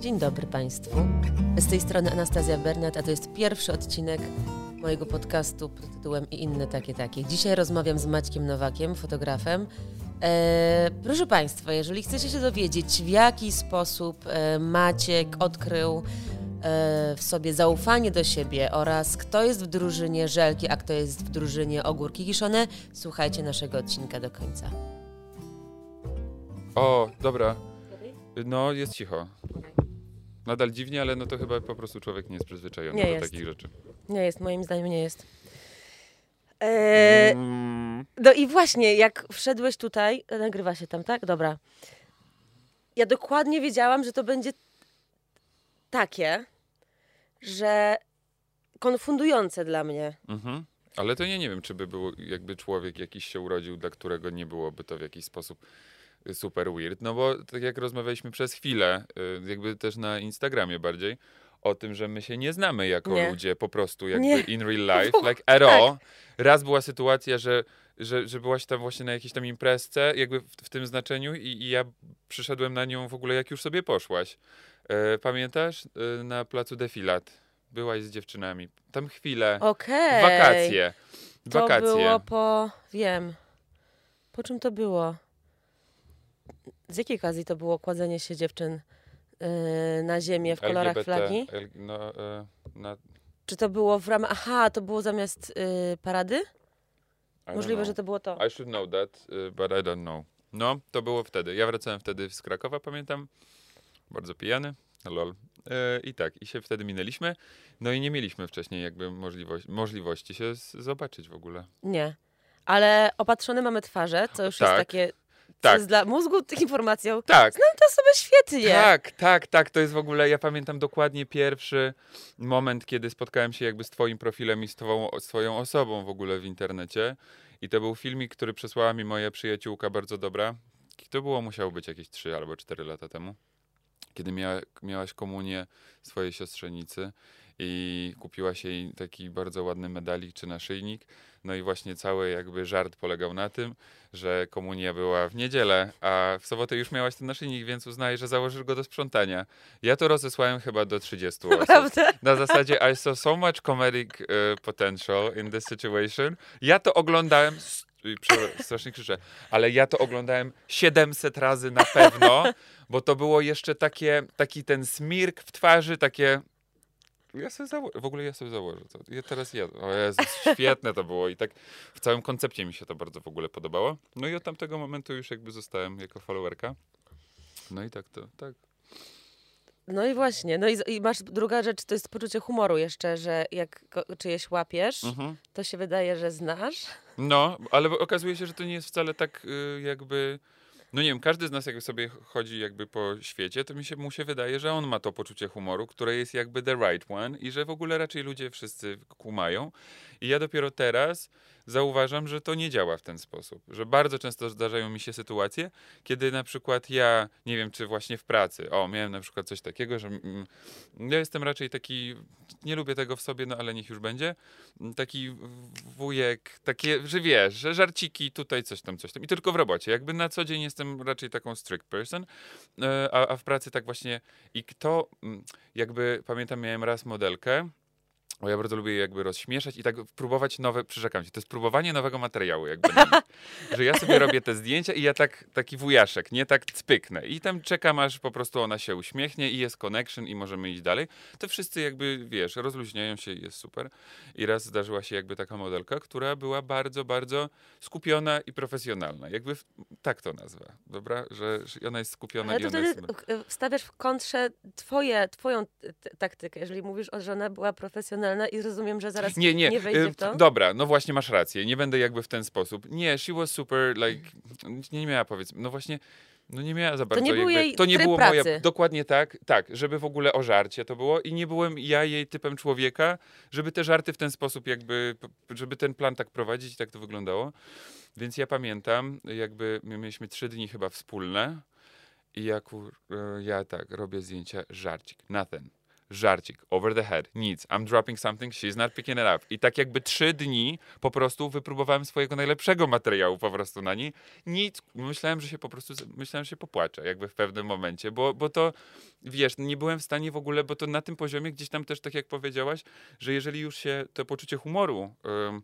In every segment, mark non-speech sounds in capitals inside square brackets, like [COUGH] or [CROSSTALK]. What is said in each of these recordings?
Dzień dobry Państwu. Z tej strony Anastazja Bernat, a to jest pierwszy odcinek mojego podcastu pod tytułem I inne takie takie. Dzisiaj rozmawiam z Maćkiem Nowakiem, fotografem. E, proszę Państwa, jeżeli chcecie się dowiedzieć, w jaki sposób e, Maciek odkrył w sobie zaufanie do siebie oraz kto jest w drużynie żelki, a kto jest w drużynie ogórki kiszone, słuchajcie naszego odcinka do końca. O, dobra. No, jest cicho. Nadal dziwnie, ale no to chyba po prostu człowiek nie jest przyzwyczajony Nie do jest. takich rzeczy. Nie jest, moim zdaniem nie jest. E, Mm, No i właśnie, jak wszedłeś tutaj, nagrywa się tam, tak? Dobra. Ja dokładnie wiedziałam, że to będzie takie, że konfundujące dla mnie. mhm. Ale to ja nie wiem, czy by był jakby człowiek jakiś się urodził, dla którego nie byłoby to w jakiś sposób y, super weird. No bo tak jak rozmawialiśmy przez chwilę, y, jakby też na Instagramie bardziej, o tym, że my się nie znamy jako Nie. ludzie po prostu jakby Nie. in real life, [LAUGHS] like at tak. all. Raz była sytuacja, że, że, że byłaś tam właśnie na jakiejś tam imprezce, jakby w, w tym znaczeniu i, i ja przyszedłem na nią w ogóle jak już sobie poszłaś. E, pamiętasz? E, na placu Defilat. Byłaś z dziewczynami. Tam chwilę. Okej. Wakacje. To Wakacje. było po... wiem. Po czym to było? Z jakiej okazji to było kładzenie się dziewczyn yy, na ziemię w kolorach LGBT, flagi? L, no, e, na, Czy to było w ramach... Aha, to było zamiast yy, parady? I Możliwe, że to było to. I should know that, but I don't know. No, to było wtedy. Ja wracałem wtedy z Krakowa, pamiętam. Bardzo pijany. Lol. E, I tak, i się wtedy minęliśmy. No i nie mieliśmy wcześniej jakby możliwości, możliwości się zobaczyć w ogóle. Nie. Ale opatrzone mamy twarze, co już Tak. jest takie... Tak. jest dla mózgu informacją. Tak, Znam to sobie świetnie. Tak, tak, tak. To jest w ogóle, ja pamiętam dokładnie pierwszy moment, kiedy spotkałem się jakby z twoim profilem i z twoją osobą w ogóle w internecie. I to był filmik, który przesłała mi moja przyjaciółka bardzo dobra. To było, musiało być jakieś 3 albo 4 lata temu. Kiedy miała, miałaś komunię swojej siostrzenicy i kupiłaś jej taki bardzo ładny medalik czy naszyjnik. No i właśnie cały jakby żart polegał na tym, że komunia była w niedzielę, a w sobotę już miałaś ten naszyjnik, więc uznaję, że założysz go do sprzątania. Ja to rozesłałem chyba do 30 osób. Prawda? Na zasadzie I saw so much comedic uh, potential in this situation. Ja to oglądałem, strasznie krzyczę, ale ja to oglądałem 700 razy na pewno, [LAUGHS] bo to było jeszcze takie, taki ten smirk w twarzy, takie... Ja sobie zało- w ogóle ja sobie założę to. Ja teraz jadę. O Jezus, świetne to było i tak w całym koncepcie mi się to bardzo w ogóle podobało. No i od tamtego momentu już jakby zostałem jako followerka. No i tak to, tak. No i właśnie. No i, i masz druga rzecz, to jest poczucie humoru jeszcze, że jak czyjeś łapiesz, Mhm. to się wydaje, że znasz. No, ale okazuje się, że to nie jest wcale tak y, jakby. No nie wiem, każdy z nas jak sobie chodzi jakby po świecie, to mi się, mu się wydaje, że on ma to poczucie humoru, które jest jakby the right one i że w ogóle raczej ludzie wszyscy kumają. I ja dopiero teraz zauważam, że to nie działa w ten sposób. Że bardzo często zdarzają mi się sytuacje, kiedy na przykład ja, nie wiem, czy właśnie w pracy, o, miałem na przykład coś takiego, że mm, ja jestem raczej taki, nie lubię tego w sobie, no ale niech już będzie, taki wujek, takie, że wiesz, że żarciki, tutaj coś tam, coś tam. I tylko w robocie. Jakby na co dzień jestem raczej taką strict person, e, a, a w pracy tak właśnie. I kto, jakby pamiętam, miałem raz modelkę, bo ja bardzo lubię jakby rozśmieszać i tak próbować nowe, przyrzekam ci, to jest próbowanie nowego materiału jakby. że ja sobie robię te zdjęcia i ja tak, taki wujaszek, nie tak cpyknę. I tam czekam, aż po prostu ona się uśmiechnie i jest connection i możemy iść dalej. To wszyscy jakby, wiesz, rozluźniają się i jest super. I raz zdarzyła się jakby taka modelka, która była bardzo, bardzo skupiona i profesjonalna. Jakby w, tak to nazwę, dobra? Że, że ona jest skupiona Ale i to ona jest... y, wstawiasz w kontrze twoje, twoją taktykę, jeżeli mówisz, o, że ona była profesjonalna i rozumiem, że zaraz Nie, nie. nie wejdzie y, w to. Dobra, no właśnie masz rację. Nie będę jakby w ten sposób. Nie, she was super, like, nie miała powiedzmy, no właśnie, no nie miała za bardzo nie był jakby, jej to nie było pracy. moja, dokładnie tak, tak, żeby w ogóle o żarcie to było i nie byłem ja jej typem człowieka, żeby te żarty w ten sposób jakby, żeby ten plan tak prowadzić i tak to wyglądało. Więc ja pamiętam, jakby my mieliśmy trzy dni chyba wspólne i ja, kur, e, ja tak robię zdjęcia żarcik, na ten. Żarcik, over the head, nic, I'm dropping something, she's not picking it up. I tak jakby trzy dni po prostu wypróbowałem swojego najlepszego materiału po prostu na niej. Nic, myślałem, że się po prostu, myślałem, że się popłaczę jakby w pewnym momencie, bo, bo to, wiesz, nie byłem w stanie w ogóle, bo to na tym poziomie gdzieś tam też, tak jak powiedziałaś, że jeżeli już się to poczucie humoru ym,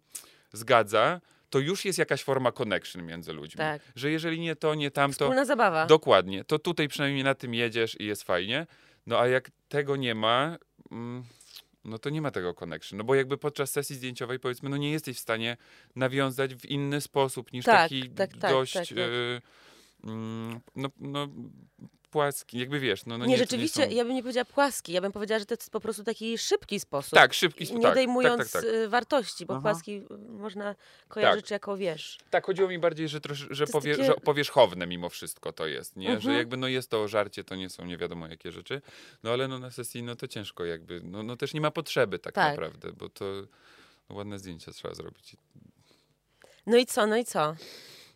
zgadza, to już jest jakaś forma connection między ludźmi. Tak. Że jeżeli nie to, nie tamto, Wspólna zabawa. Dokładnie. To tutaj przynajmniej na tym jedziesz i jest fajnie. No a jak tego nie ma, mm, no to nie ma tego connection. No bo jakby podczas sesji zdjęciowej powiedzmy, no nie jesteś w stanie nawiązać w inny sposób niż Tak, taki tak, tak, dość y, no, no płaski, jakby wiesz, no, no nie, nie, rzeczywiście, są... ja bym nie powiedziała płaski, ja bym powiedziała, że to jest po prostu taki szybki sposób. Tak, szybki sposób. Nie tak, odejmując tak, tak, tak. y, wartości, bo Aha. płaski y, można kojarzyć jako, wiesz... Tak, chodziło mi bardziej, że, trosz, że, powie, takie- że powierzchowne mimo wszystko to jest, nie? Że Mhm. jakby no jest to żarcie, to nie są nie wiadomo jakie rzeczy, no ale no na sesji no to ciężko jakby, no, no też nie ma potrzeby tak, Tak. naprawdę, bo to no, ładne zdjęcia trzeba zrobić. No i co, no i co?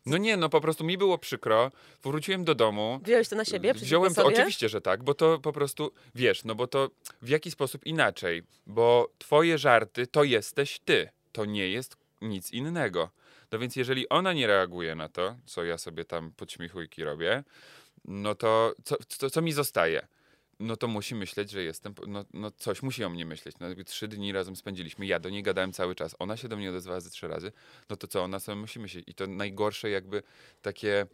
No nie, no po prostu mi było przykro, wróciłem do domu, Wziąłeś to na siebie? Wziąłem to, oczywiście, że tak, bo to po prostu, wiesz, no bo to w jaki sposób inaczej, bo twoje żarty to jesteś ty, to nie jest nic innego. No więc jeżeli ona nie reaguje na to, co ja sobie tam podśmiechujki robię, no to co, co, co mi zostaje? No to musi myśleć, że jestem, no, no coś musi o mnie myśleć. No trzy dni razem spędziliśmy, ja do niej gadałem cały czas, ona się do mnie odezwała ze trzy razy, no to co, ona sobie musi myśleć. I to najgorsze jakby takie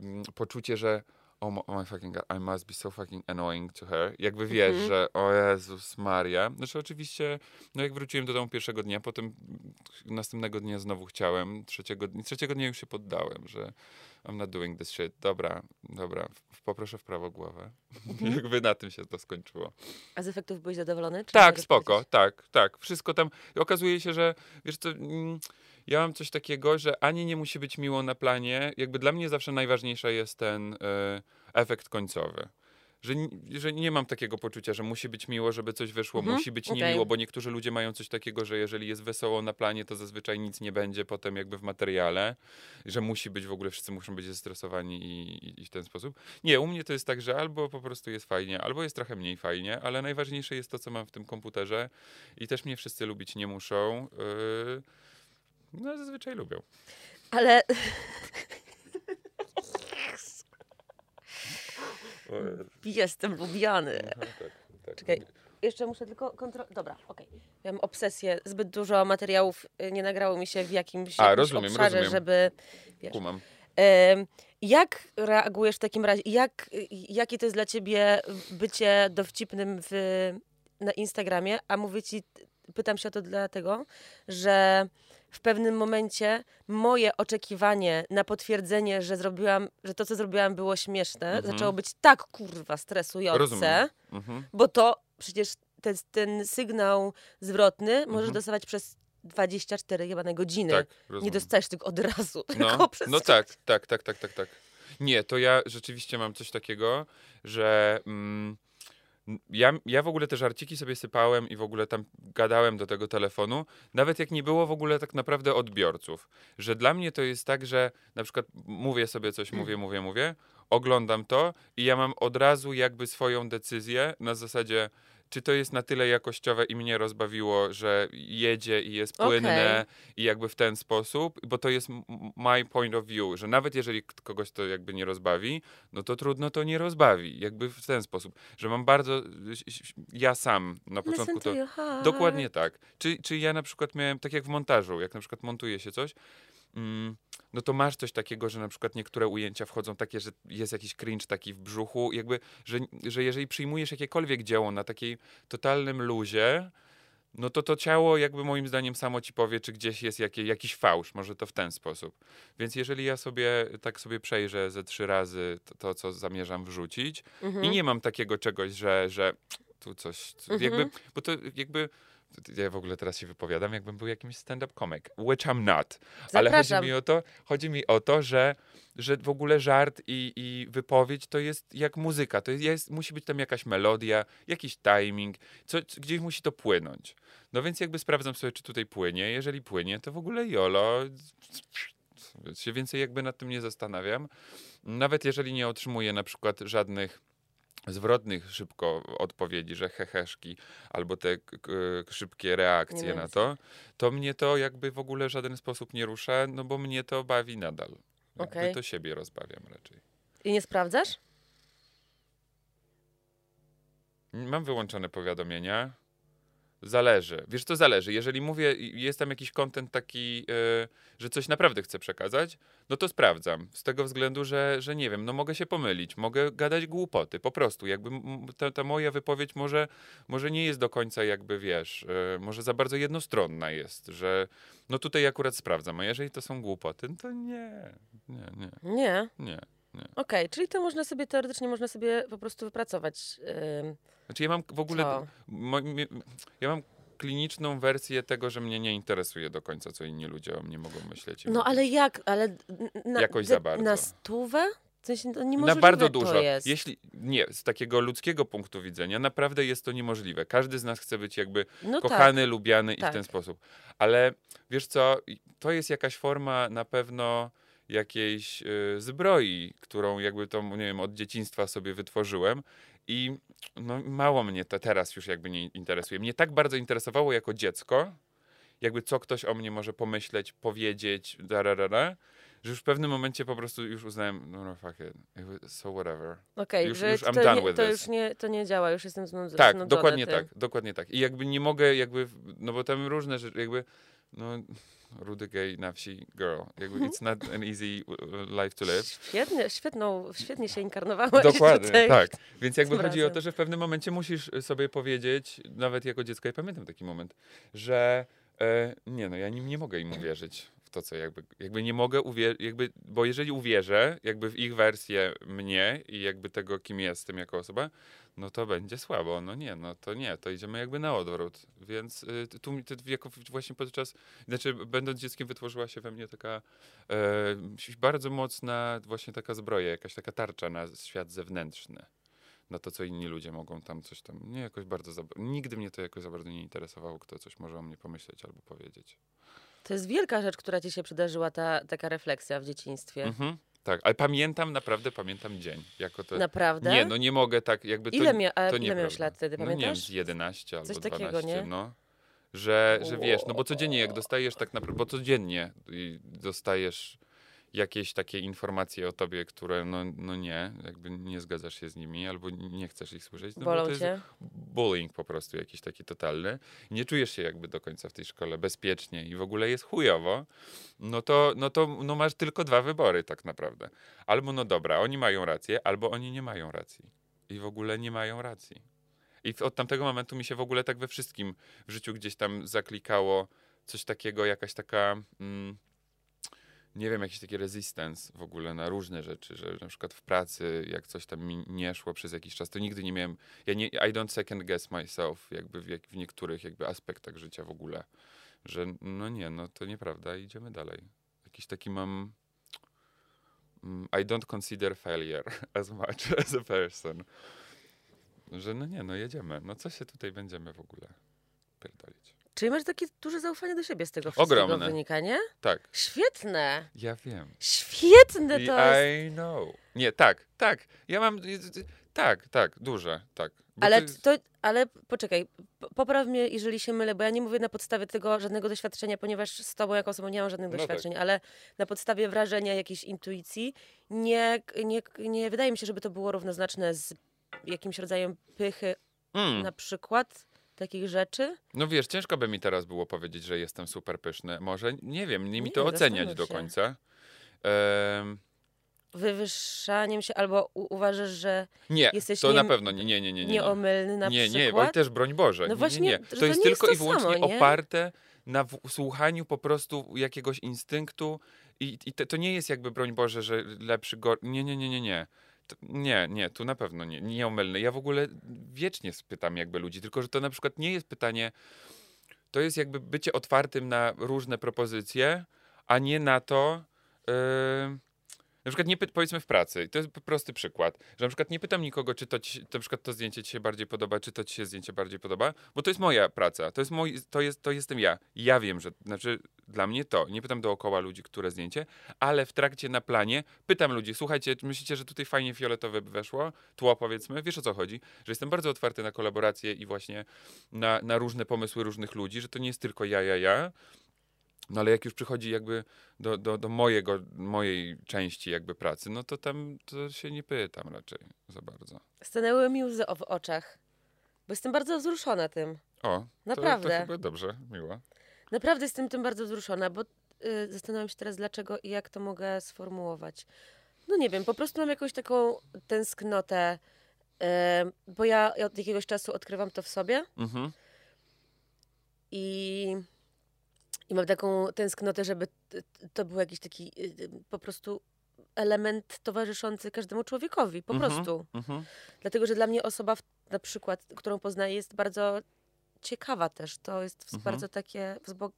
mm, poczucie, że oh my, oh my fucking god, I must be so fucking annoying to her. Jakby wiesz, Mhm. że o Jezus Maria. Znaczy oczywiście, no jak wróciłem do domu pierwszego dnia, potem mm, następnego dnia znowu chciałem, trzeciego, dnia- trzeciego dnia już się poddałem, że I'm not doing this shit. Dobra, dobra, poproszę w prawo głowę. Mhm. [LAUGHS] jakby na tym się to skończyło. A z efektów byłeś zadowolony? Czy Tak, spoko, tak, tak. Wszystko tam. I okazuje się, że wiesz co, mm, ja mam coś takiego, że ani nie musi być miło na planie. Jakby dla mnie zawsze najważniejszy jest ten e, efekt końcowy. Że, że nie mam takiego poczucia, że musi być miło, żeby coś wyszło, Mhm, musi być okej. niemiło, bo niektórzy ludzie mają coś takiego, że jeżeli jest wesoło na planie, to zazwyczaj nic nie będzie potem jakby w materiale, że musi być w ogóle, wszyscy muszą być zestresowani i, i, i w ten sposób. Nie, u mnie to jest tak, że albo po prostu jest fajnie, albo jest trochę mniej fajnie, ale najważniejsze jest to, co mam w tym komputerze i też mnie wszyscy lubić nie muszą. Yy, no zazwyczaj lubią. Ale jestem lubiany. Czekaj, jeszcze muszę tylko kontrolować. Dobra, okej. Miałam obsesję. Zbyt dużo materiałów y, nie nagrało mi się w jakimś, A, jakimś rozumiem, obszarze, rozumiem. żeby... Wiesz. Kumam. Jak reagujesz w takim razie? Jak, jakie to jest dla ciebie bycie dowcipnym w, na Instagramie? A mówię ci, pytam się o to dlatego, że w pewnym momencie moje oczekiwanie na potwierdzenie, że zrobiłam, że to, co zrobiłam, było śmieszne, Mhm. zaczęło być tak kurwa stresujące. Mhm. bo to przecież ten, ten sygnał zwrotny możesz Mhm. dostawać przez 24 jebane godziny. Tak, Nie dostajesz tego od razu, tylko No, przez no tak, tak, tak, tak, tak, tak. Nie, to ja rzeczywiście mam coś takiego, że mm, ja, ja w ogóle te żarciki sobie sypałem i w ogóle tam gadałem do tego telefonu, nawet jak nie było w ogóle tak naprawdę odbiorców. Że dla mnie to jest tak, że na przykład mówię sobie coś, mówię, mówię, mówię, oglądam to i ja mam od razu jakby swoją decyzję na zasadzie, czy to jest na tyle jakościowe i mnie rozbawiło, że jedzie i jest płynne i jakby w ten sposób, bo to jest my point of view, że nawet jeżeli kogoś to jakby nie rozbawi, no to trudno to nie rozbawi, jakby w ten sposób, że mam bardzo, ś- ja sam na początku to... Dokładnie tak. Czy, czy ja na przykład miałem, tak jak w montażu, jak na przykład montuje się coś, no to masz coś takiego, że na przykład niektóre ujęcia wchodzą takie, że jest jakiś cringe taki w brzuchu, jakby, że, że jeżeli przyjmujesz jakiekolwiek dzieło na takiej totalnym luzie, no to to ciało jakby moim zdaniem samo ci powie, czy gdzieś jest jakie, jakiś fałsz, może to w ten sposób. Więc jeżeli ja sobie tak sobie przejrzę ze trzy razy to, to co zamierzam wrzucić Mhm. i nie mam takiego czegoś, że, że tu coś, co- Mhm. jakby, bo to jakby, ja w ogóle teraz się wypowiadam, jakbym był jakimś stand-up comic, which I'm not. Ale chodzi Zapraszam. mi o to, chodzi mi o to, że, że w ogóle żart i, i wypowiedź to jest jak muzyka. To jest, musi być tam jakaś melodia, jakiś timing, co, gdzieś musi to płynąć. No więc jakby sprawdzam sobie, czy tutaj płynie. Jeżeli płynie, to w ogóle jolo. Się więcej jakby nad tym nie zastanawiam. Nawet jeżeli nie otrzymuję na przykład żadnych zwrotnych szybko odpowiedzi, że heheszki, albo te szybkie reakcje na to, to mnie to jakby w ogóle w żaden sposób nie rusza, no bo mnie to bawi nadal. Jakby Okej. to siebie rozbawiam raczej. I nie sprawdzasz? Mam wyłączone powiadomienia. Zależy. Wiesz, to zależy. Jeżeli mówię, jest tam jakiś kontent taki, e, że coś naprawdę chcę przekazać, no to sprawdzam. Z tego względu, że, że nie wiem, no mogę się pomylić, mogę gadać głupoty, po prostu. Jakby ta, ta moja wypowiedź może, może nie jest do końca jakby, wiesz, e, może za bardzo jednostronna jest, że no tutaj akurat sprawdzam, a jeżeli to są głupoty, no to nie, nie, nie, Nie. nie. Okej, czyli to można sobie, teoretycznie można sobie po prostu wypracować. ym, Znaczy ja mam w ogóle, ja mam kliniczną wersję tego, że mnie nie interesuje do końca, co inni ludzie o mnie mogą myśleć. No ale jak? Ale na, Jakoś za bardzo. Na stówę? W sensie to Na bardzo dużo. Jeśli nie, z takiego ludzkiego punktu widzenia, naprawdę jest to niemożliwe. Każdy z nas chce być jakby no kochany, lubiany i w Tak. ten sposób. Ale wiesz co, to jest jakaś forma na pewno jakiejś y, zbroi, którą jakby to, nie wiem, od dzieciństwa sobie wytworzyłem i no, mało mnie to teraz już jakby nie interesuje. Mnie tak bardzo interesowało jako dziecko, jakby co ktoś o mnie może pomyśleć, powiedzieć, dararara, że już w pewnym momencie po prostu już uznałem, no, no fuck it, so whatever. Okej, już- że już I'm to, done nie, with to this. już nie, to nie działa, już jestem znu- Tak, znudzony dokładnie tym. tak, dokładnie tak. I jakby nie mogę jakby, no bo tam różne rzeczy, jakby, no, rudy gay na wsi, girl, jakby Mhm. it's not an easy uh, life to live. Świetnie, świetną, świetnie się inkarnowałeś Dokładnie, tutaj. tak. Więc jakby tym chodzi o razem. to, że w pewnym momencie musisz sobie powiedzieć, nawet jako dziecko, i pamiętam taki moment, że e, nie no, ja nim nie mogę im uwierzyć w to, co jakby, jakby nie mogę uwierzyć, jakby, bo jeżeli uwierzę jakby w ich wersję mnie i jakby tego, kim jestem jako osoba, no to będzie słabo. No nie, no to nie, to idziemy jakby na odwrót. Więc y, tu jako właśnie podczas, znaczy będąc dzieckiem wytworzyła się we mnie taka e, bardzo mocna właśnie taka zbroja, jakaś taka tarcza na świat zewnętrzny. Na to, co inni ludzie mogą tam coś tam. Nie jakoś bardzo. Za, nigdy mnie to jakoś za bardzo nie interesowało, kto coś może o mnie pomyśleć albo powiedzieć. To jest wielka rzecz, która ci się przydarzyła, ta taka refleksja w dzieciństwie. Mhm, tak, ale pamiętam, naprawdę pamiętam dzień. Jako to, Naprawdę? nie, no nie mogę tak jakby. To, ile mia- to ile miałeś lat wtedy, No nie wiem, pamiętasz? z 11 albo Coś 12, takiego, nie? no. Że, że wiesz, no bo codziennie jak dostajesz tak naprawdę, bo codziennie dostajesz jakieś takie informacje o tobie, które no, no nie, jakby nie zgadzasz się z nimi albo nie chcesz ich słyszeć. No bo Bolą to jest cię? bullying po prostu jakiś taki totalny. Nie czujesz się jakby do końca w tej szkole bezpiecznie i w ogóle jest chujowo, no to, no to no masz tylko dwa wybory tak naprawdę. Albo no dobra, oni mają rację, albo oni nie mają racji. I w ogóle nie mają racji. I od tamtego momentu mi się w ogóle tak we wszystkim w życiu gdzieś tam zaklikało coś takiego, jakaś taka... Mm, nie wiem, jakiś taki resistance w ogóle na różne rzeczy, że na przykład w pracy, jak coś tam mi nie szło przez jakiś czas, to nigdy nie miałem, ja nie, I don't second guess myself, jakby w, jak, w niektórych jakby aspektach życia w ogóle, że no nie, no to nieprawda, idziemy dalej. Jakiś taki mam, mm, I don't consider failure [LAUGHS] as much as a person. Że no nie, no jedziemy, no co się tutaj będziemy w ogóle pierdolić. Czyli masz takie duże zaufanie do siebie z tego wszystkiego Ogromne. wynika, nie? Tak, Świetne! ja wiem. Świetne to jest! I know. Nie, tak, tak. Ja mam. Tak, tak, duże, tak. Bo Ale, to jest- to, ale poczekaj, po- popraw mnie, jeżeli się mylę, bo ja nie mówię na podstawie tego żadnego doświadczenia, ponieważ z tobą jako osobą nie mam żadnych No tak. doświadczeń, ale na podstawie wrażenia, jakiejś intuicji, nie, nie, nie wydaje mi się, żeby to było równoznaczne z jakimś rodzajem pychy, Mm. na przykład takich rzeczy. No wiesz, ciężko by mi teraz było powiedzieć, że jestem super pyszny. Może, nie wiem, nie mi Nie, to oceniać do końca. Em, Wywyższaniem się, albo uważasz, że nie, Jesteś to nie- na pewno nie, nie, nie, nie. nie. nieomylny na nie, nie, przykład? oj też broń Boże. No nie, właśnie, nie, nie. To, to jest nie jest tylko to i wyłącznie samo, nie? oparte na słuchaniu po prostu jakiegoś instynktu i, i to, to nie jest jakby broń Boże, że lepszy, gor... Nie, nie, nie, nie, nie. Nie, nie, tu na pewno nie, nieomylny. Ja w ogóle wiecznie pytam jakby ludzi, tylko że to na przykład nie jest pytanie, to jest jakby bycie otwartym na różne propozycje, a nie na to, yy, Na przykład nie py- powiedzmy w pracy, to jest prosty przykład, że na przykład nie pytam nikogo, czy to, ci, się- na przykład to zdjęcie ci się bardziej podoba, czy to ci się zdjęcie bardziej podoba, bo to jest moja praca, to jest mój, to, jest, to jestem ja. Ja wiem, że, znaczy dla mnie to, nie pytam dookoła ludzi, które zdjęcie, ale w trakcie na planie pytam ludzi, słuchajcie, myślicie, że tutaj fajnie fioletowe by weszło? Tło powiedzmy, wiesz o co chodzi? Że jestem bardzo otwarty na kolaboracje i właśnie na, na różne pomysły różnych ludzi, że to nie jest tylko ja, ja, ja, no ale jak już przychodzi jakby do, do, do mojego, mojej części jakby pracy, no to tam to się nie pytam raczej za bardzo. Stanęły mi łzy w oczach, bo jestem bardzo wzruszona tym. O, to, Naprawdę. to chyba dobrze, miło. Naprawdę jestem tym bardzo wzruszona, bo y, zastanawiam się teraz dlaczego i jak to mogę sformułować. No nie wiem, po prostu mam jakąś taką tęsknotę, y, bo ja od jakiegoś czasu odkrywam to w sobie Mhm. i, i mam taką tęsknotę, żeby to był jakiś taki y, y, po prostu element towarzyszący każdemu człowiekowi, po Mhm. prostu. Mhm. Dlatego, że dla mnie osoba, na przykład, którą poznaję, jest bardzo ciekawa też. To jest Mhm. bardzo takie wzbo-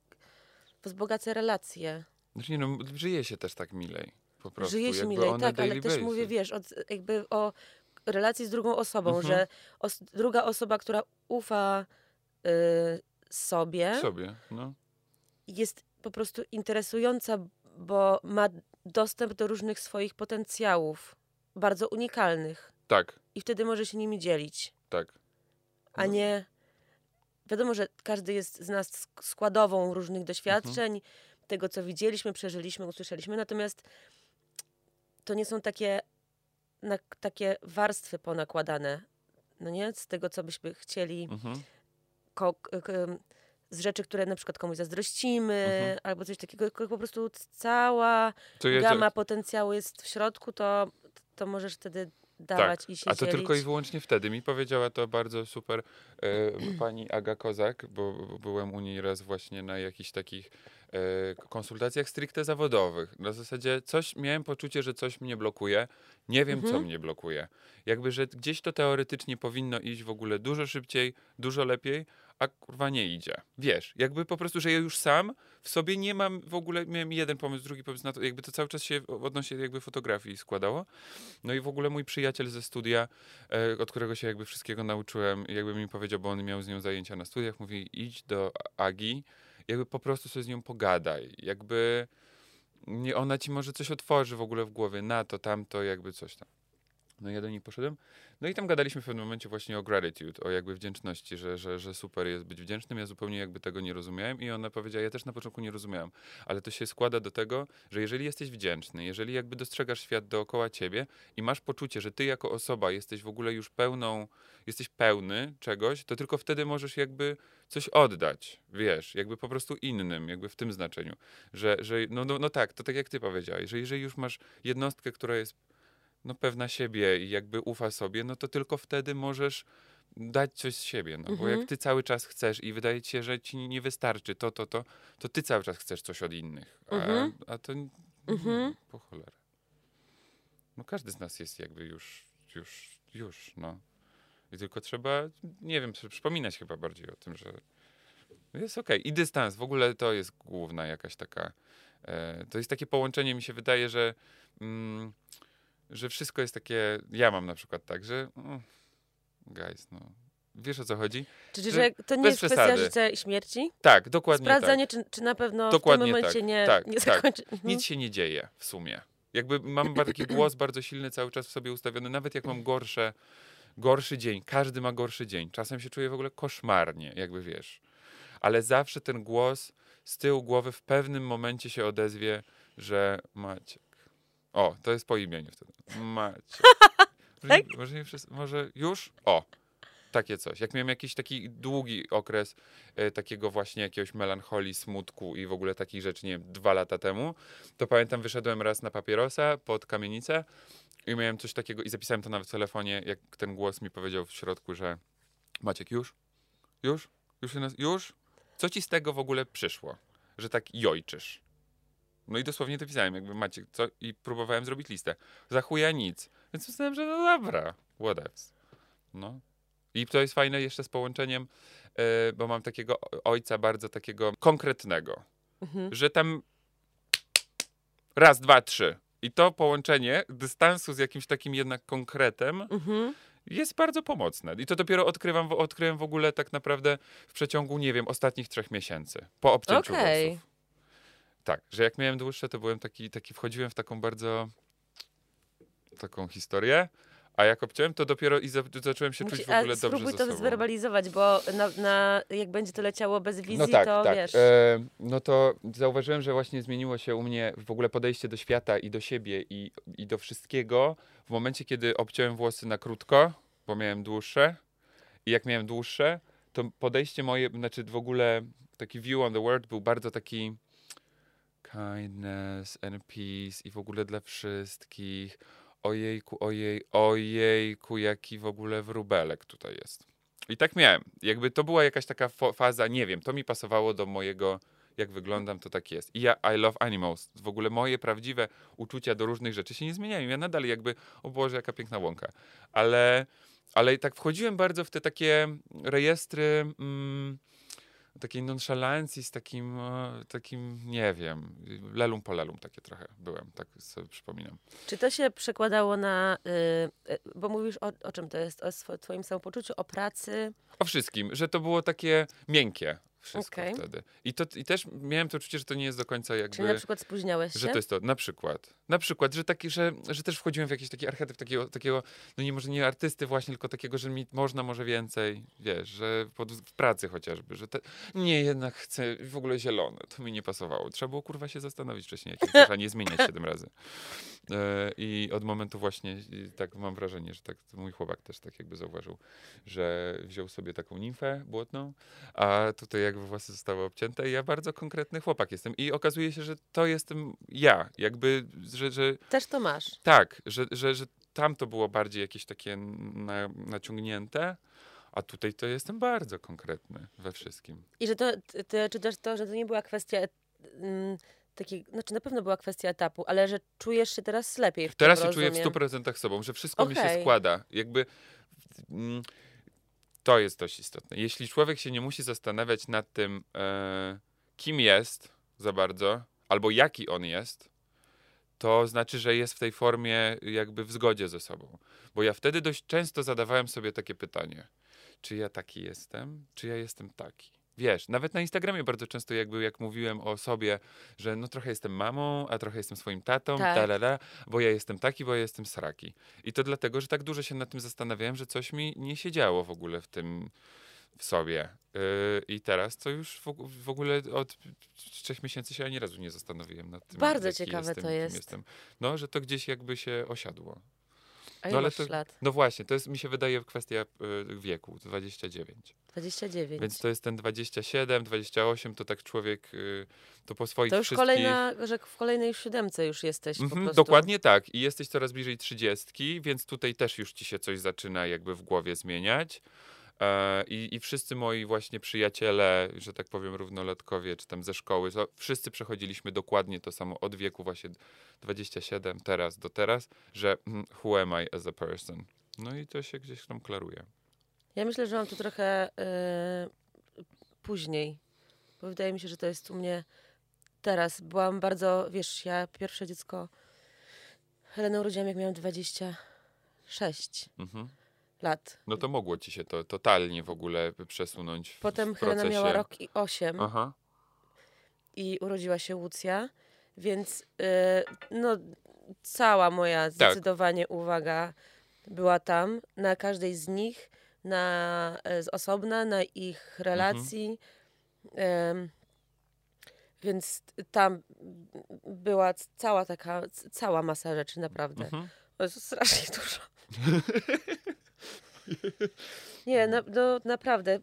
wzbogaca relacje. Znaczy nie no, żyje się też tak milej. Po prostu. Żyje się jakby milej, tak, ale też basis. mówię, wiesz, od, jakby o relacji z drugą osobą, że os- druga osoba, która ufa y, sobie, Sobie, no. Jest po prostu interesująca, bo ma dostęp do różnych swoich potencjałów, bardzo unikalnych. Tak, I wtedy może się nimi dzielić. tak. a nie. Wiadomo, że każdy jest z nas sk- składową różnych doświadczeń, tego co widzieliśmy, przeżyliśmy, usłyszeliśmy, natomiast to nie są takie, na, takie warstwy ponakładane, no nie? Z tego, co byśmy chcieli, Mhm. ko, k, z rzeczy, które na przykład komuś zazdrościmy, Mhm. albo coś takiego, tylko po prostu cała To ja, gama potencjału jest w środku, to, to możesz wtedy dawać i się Tak, A to dzielić. tylko i wyłącznie wtedy. Mi powiedziała to bardzo super e, [CLEARS THROAT] pani Aga Kozak, bo, bo byłem u niej raz właśnie na jakichś takich e, konsultacjach stricte zawodowych. Na zasadzie coś, miałem poczucie, że coś mnie blokuje. Nie wiem, co Mhm. mnie blokuje. Jakby, że gdzieś to teoretycznie powinno iść w ogóle dużo szybciej, dużo lepiej, a kurwa nie idzie. Wiesz, jakby po prostu, że ja już sam w sobie nie mam w ogóle, miałem jeden pomysł, drugi pomysł na to, jakby to cały czas się odnośnie jakby fotografii składało. No i w ogóle mój przyjaciel ze studia, e, od którego się jakby wszystkiego nauczyłem, jakby mi powiedział, bo on miał z nią zajęcia na studiach, mówi idź do Agi, jakby po prostu sobie z nią pogadaj, jakby ona ci może coś otworzy w ogóle w głowie, na to, tamto, jakby coś tam. No ja do niej poszedłem. No i tam gadaliśmy w pewnym momencie właśnie o gratitude, o jakby wdzięczności, że, że, że super jest być wdzięcznym. Ja zupełnie jakby tego nie rozumiałem i ona powiedziała, ja też na początku nie rozumiałem, ale to się składa do tego, że jeżeli jesteś wdzięczny, jeżeli jakby dostrzegasz świat dookoła ciebie i masz poczucie, że ty jako osoba jesteś w ogóle już pełną, jesteś pełny czegoś, to tylko wtedy możesz jakby coś oddać, wiesz, jakby po prostu innym, jakby w tym znaczeniu, że, że no, no, no tak, to tak jak ty powiedziałeś, że jeżeli już masz jednostkę, która jest no, pewna siebie i jakby ufa sobie, no to tylko wtedy możesz dać coś z siebie, no bo Mhm. jak ty cały czas chcesz i wydaje ci się, że ci nie wystarczy to, to, to, to ty cały czas chcesz coś od innych, a, Mhm. a to Mhm. nie, po cholerę. No każdy z nas jest jakby już, już, już, no. I tylko trzeba, nie wiem, przy- przypominać chyba bardziej o tym, że jest okej. I dystans, w ogóle to jest główna jakaś taka, e, to jest takie połączenie, mi się wydaje, że mm, że wszystko jest takie, ja mam na przykład tak, że mm, guys, no, wiesz o co chodzi? Czyli, że że to nie jest kwestia przesady. życia i śmierci? Tak, dokładnie tak. Sprawdzanie, czy, czy na pewno Dokładnie w tym momencie tak, nie, tak, nie tak. zakończy. Mhm. Nic się nie dzieje w sumie. Jakby mam taki [CLEARS THROAT] głos bardzo silny cały czas w sobie ustawiony, nawet jak mam gorsze, gorszy dzień, każdy ma gorszy dzień. Czasem się czuję w ogóle koszmarnie, jakby wiesz. Ale zawsze ten głos z tyłu głowy w pewnym momencie się odezwie, że Maciek. O, to jest po imieniu wtedy. Maciek. [LAUGHS] Może, nie, może, nie wszyscy, może już? O, takie coś. Jak miałem jakiś taki długi okres e, takiego właśnie jakiegoś melancholii, smutku i w ogóle takich rzeczy, nie wiem, dwa lata temu, to pamiętam, wyszedłem raz na papierosa pod kamienicę i miałem coś takiego i zapisałem to nawet w telefonie, jak ten głos mi powiedział w środku, że Maciek, już? Już? Już? Już? Co ci z tego w ogóle przyszło? Że tak jojczysz? No i dosłownie to pisałem, jakby Maciek, co? I próbowałem zrobić listę. Za chuja nic. Więc myślałem, że no dobra, whatevs. No. I to jest fajne jeszcze z połączeniem, e, bo mam takiego ojca bardzo takiego konkretnego, Mhm. że tam raz, dwa, trzy. I to połączenie dystansu z jakimś takim jednak konkretem Mhm. jest bardzo pomocne. I to dopiero odkrywam, odkryłem w ogóle tak naprawdę w przeciągu, nie wiem, ostatnich trzech miesięcy. Po obcięciu Okej. włosów. Tak, że jak miałem dłuższe, to byłem taki, taki, wchodziłem w taką bardzo taką historię, a jak obciąłem, to dopiero i za, zacząłem się Musi, czuć w ogóle dobrze spróbuj ze to sobą. zwerbalizować, bo na, na, jak będzie to leciało bez wizji, No tak, to tak. wiesz. E, no to zauważyłem, że właśnie zmieniło się u mnie w ogóle podejście do świata i do siebie i, i do wszystkiego w momencie, kiedy obciąłem włosy na krótko, bo miałem dłuższe i jak miałem dłuższe, to podejście moje, znaczy w ogóle taki view on the world był bardzo taki kindness and peace i w ogóle dla wszystkich. Ojejku, ojej, ojejku, jaki w ogóle wróbelek tutaj jest. I tak miałem. Jakby to była jakaś taka faza, nie wiem, to mi pasowało do mojego, jak wyglądam, to tak jest. I ja, I love animals. W ogóle moje prawdziwe uczucia do różnych rzeczy się nie zmieniają. Ja nadal jakby, o Boże, jaka piękna łąka. Ale, ale tak wchodziłem bardzo w te takie rejestry mm, takiej nonszalancji, z takim, e, takim, nie wiem, lelum po lelum takie trochę byłem, tak sobie przypominam. Czy to się przekładało na, y, y, bo mówisz o, o czym to jest, o twoim samopoczuciu, o pracy, O wszystkim, że to było takie miękkie wszystko Okej. wtedy. I, to, I też miałem to uczucie, że to nie jest do końca jakby... czyli na przykład spóźniałeś się? Że to jest to, na przykład. Na przykład, że, taki, że, że też wchodziłem w jakiś taki archetyp takiego, takiego, no nie może nie artysty właśnie, tylko takiego, że mi można może więcej, wiesz, że pod, w pracy chociażby, że te, nie, jednak chcę w ogóle zielone, to mi nie pasowało. Trzeba było kurwa się zastanowić wcześniej, jak chcesz, [LAUGHS] a nie zmieniać siedem [LAUGHS] razy. E, I od momentu właśnie, tak mam wrażenie, że tak mój chłopak też tak jakby zauważył, że wziął sobie taką nimfę błotną, a tutaj jakby włosy zostały obcięte i ja bardzo konkretny chłopak jestem. I okazuje się, że to jestem ja. Jakby, że, że Też to masz. tak, że, że, że tam to było bardziej jakieś takie na, naciągnięte, a tutaj to jestem bardzo konkretny we wszystkim. I że to, czy też to, że to nie była kwestia mm, takiej, znaczy na pewno była kwestia etapu, ale że czujesz się teraz lepiej w Teraz się czuję w rozumiem. 100% sobą, że wszystko mi się składa. Jakby mm, to jest dość istotne. Jeśli człowiek się nie musi zastanawiać nad tym, e, kim jest za bardzo, albo jaki on jest, to znaczy, że jest w tej formie jakby w zgodzie ze sobą. Bo ja wtedy dość często zadawałem sobie takie pytanie, czy ja taki jestem, czy ja jestem taki? Wiesz, nawet na Instagramie bardzo często jakby jak mówiłem o sobie, że no trochę jestem mamą, a trochę jestem swoim tatą, Tak. tarara, bo ja jestem taki, bo ja jestem sraki. I to dlatego, że tak dużo się nad tym zastanawiałem, że coś mi nie siedziało w ogóle w tym w sobie. Yy, I teraz to już w, og- w ogóle od trzech miesięcy się ani razu nie zastanowiłem nad tym. Bardzo ciekawe jestem, to jest. Jestem. No, że to gdzieś jakby się osiadło. A No ale to- lat? No właśnie, to jest, mi się wydaje, kwestia y, wieku, 29. 29. Więc to jest ten 27, 28, to tak człowiek, y, to po swoich to już wszystkich... kolejna, że w kolejnej siódemce już jesteś Mhm, prostu. dokładnie tak. I jesteś coraz bliżej 30, więc tutaj też już ci się coś zaczyna jakby w głowie zmieniać. E, I, I wszyscy moi właśnie przyjaciele, że tak powiem, równolatkowie, czy tam ze szkoły, wszyscy przechodziliśmy dokładnie to samo od wieku właśnie 27 teraz do teraz, że mm, who am I as a person? No i to się gdzieś tam klaruje. Ja myślę, że mam to trochę y, później, bo wydaje mi się, że to jest u mnie teraz. Byłam bardzo, wiesz, ja pierwsze dziecko Helenę urodziłam, jak miałam 26 Mhm. Lat. No to mogło ci się to totalnie w ogóle przesunąć w, Potem w Helena miała rok i 8 Aha. i urodziła się Łucja, więc y, no, cała moja Tak. zdecydowanie uwaga była tam, na każdej z nich, na, e, z osobna, na ich relacji. Em, więc tam była cała taka, cała masa rzeczy, naprawdę. Mhm. To jest strasznie dużo. [LAUGHS] Nie, na, no, naprawdę.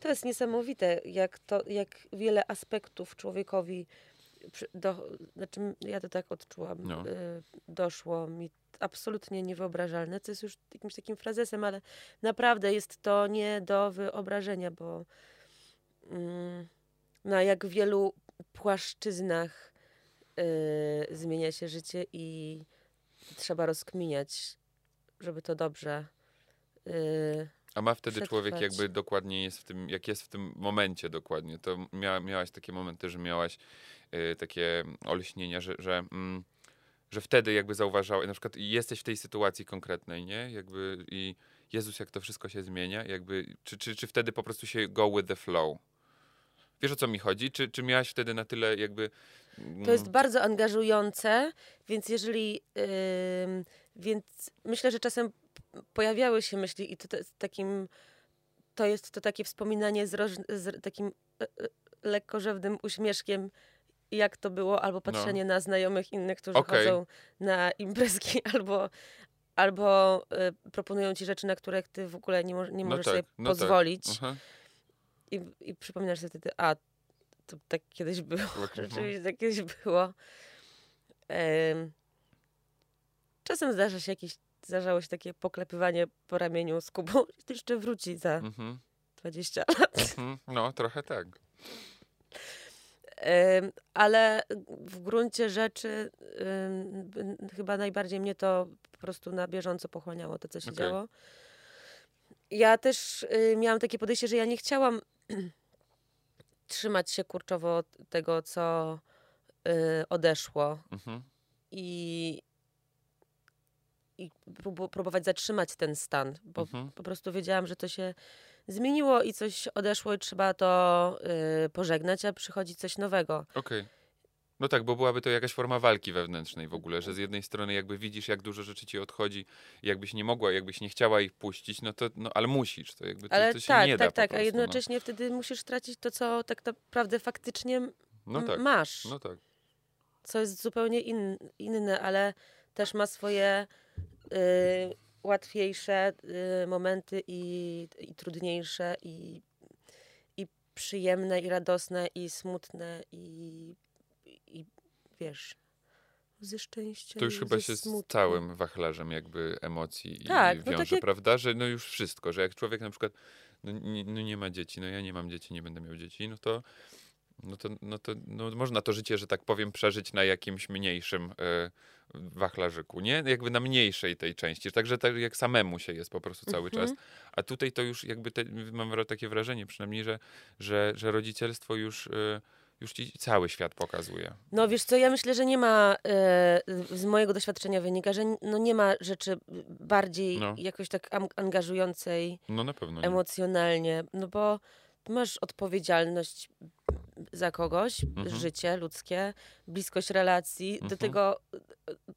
To jest niesamowite, jak, to, jak wiele aspektów człowiekowi, do, znaczy ja to tak odczułam, No. y, doszło mi absolutnie niewyobrażalne, co jest już jakimś takim frazesem, ale naprawdę jest to nie do wyobrażenia, bo mm, na jak wielu płaszczyznach y, zmienia się życie i trzeba rozkminiać, żeby to dobrze A ma wtedy człowiek przetrwać. jakby dokładnie jest w tym, jak jest w tym momencie dokładnie, to mia, miałaś takie momenty, że miałaś y, takie olśnienia, że, że mm, że wtedy jakby zauważałeś, na przykład jesteś w tej sytuacji konkretnej, nie? Jakby i Jezus, jak to wszystko się zmienia, jakby, czy, czy, czy wtedy po prostu się go with the flow? Wiesz o co mi chodzi? Czy, czy miałaś wtedy na tyle jakby... To jest bardzo angażujące, więc jeżeli... Yy, więc myślę, że czasem pojawiały się myśli i to, to takim... To jest to takie wspominanie z, roż, z takim e, e, lekkorzewnym uśmieszkiem, jak to było, albo no. patrzenie no. na znajomych innych, którzy okay. chodzą na imprezki, [LAUGHS] albo, albo y, proponują ci rzeczy, na które ty w ogóle nie, mo nie no możesz tak, sobie no tak. pozwolić. Tak. I, I przypominasz sobie wtedy, a to tak kiedyś było, [LAUGHS] rzeczywiście tak kiedyś było. czasem zdarza się jakieś, zdarzało się takie poklepywanie po ramieniu z Kubą, [LAUGHS] to jeszcze wróci za mhm. 20 lat. Mhm. No, trochę tak. Ale w gruncie rzeczy chyba najbardziej mnie to po prostu na bieżąco pochłaniało to, co się okay. działo. Ja też y, miałam takie podejście, że ja nie chciałam [CLEARS THROAT] trzymać się kurczowo tego, co y, odeszło. Mhm. I, i próbować zatrzymać ten stan, bo mhm. po prostu wiedziałam, że to się zmieniło i coś odeszło i trzeba to y, pożegnać, a przychodzi coś nowego. Okej. Okay. No tak, bo byłaby to jakaś forma walki wewnętrznej w ogóle, że z jednej strony jakby widzisz, jak dużo rzeczy ci odchodzi, jakbyś nie mogła, jakbyś nie chciała ich puścić, no to, no ale musisz, to jakby to, ale to się tak, nie tak, da tak, prostu, a no. jednocześnie no. wtedy musisz stracić to, co tak naprawdę faktycznie no tak, masz. No tak. Co jest zupełnie in, inne, ale też ma swoje łatwiejsze y, momenty i, i trudniejsze i, i przyjemne i radosne i smutne i, i wiesz ze szczęścia. To już chyba się smutku. z całym wachlarzem jakby emocji tak, i no wiąże, tak jak... prawda? Że no już wszystko, że jak człowiek na przykład no nie, no nie ma dzieci, no ja nie mam dzieci, nie będę miał dzieci, no to no to, no to no można to życie, że tak powiem, przeżyć na jakimś mniejszym y, wachlarzyku, nie? Jakby na mniejszej tej części. Także tak jak samemu się jest po prostu cały czas. Mhm. A tutaj to już jakby te, mam takie wrażenie przynajmniej, że, że, że rodzicielstwo już... Y, już ci cały świat pokazuje. No wiesz co, ja myślę, że nie ma, e, z mojego doświadczenia wynika, że no nie ma rzeczy bardziej no. jakoś tak angażującej no, emocjonalnie, no bo masz odpowiedzialność za kogoś, mhm. życie ludzkie, bliskość relacji. Mhm. Do tego e,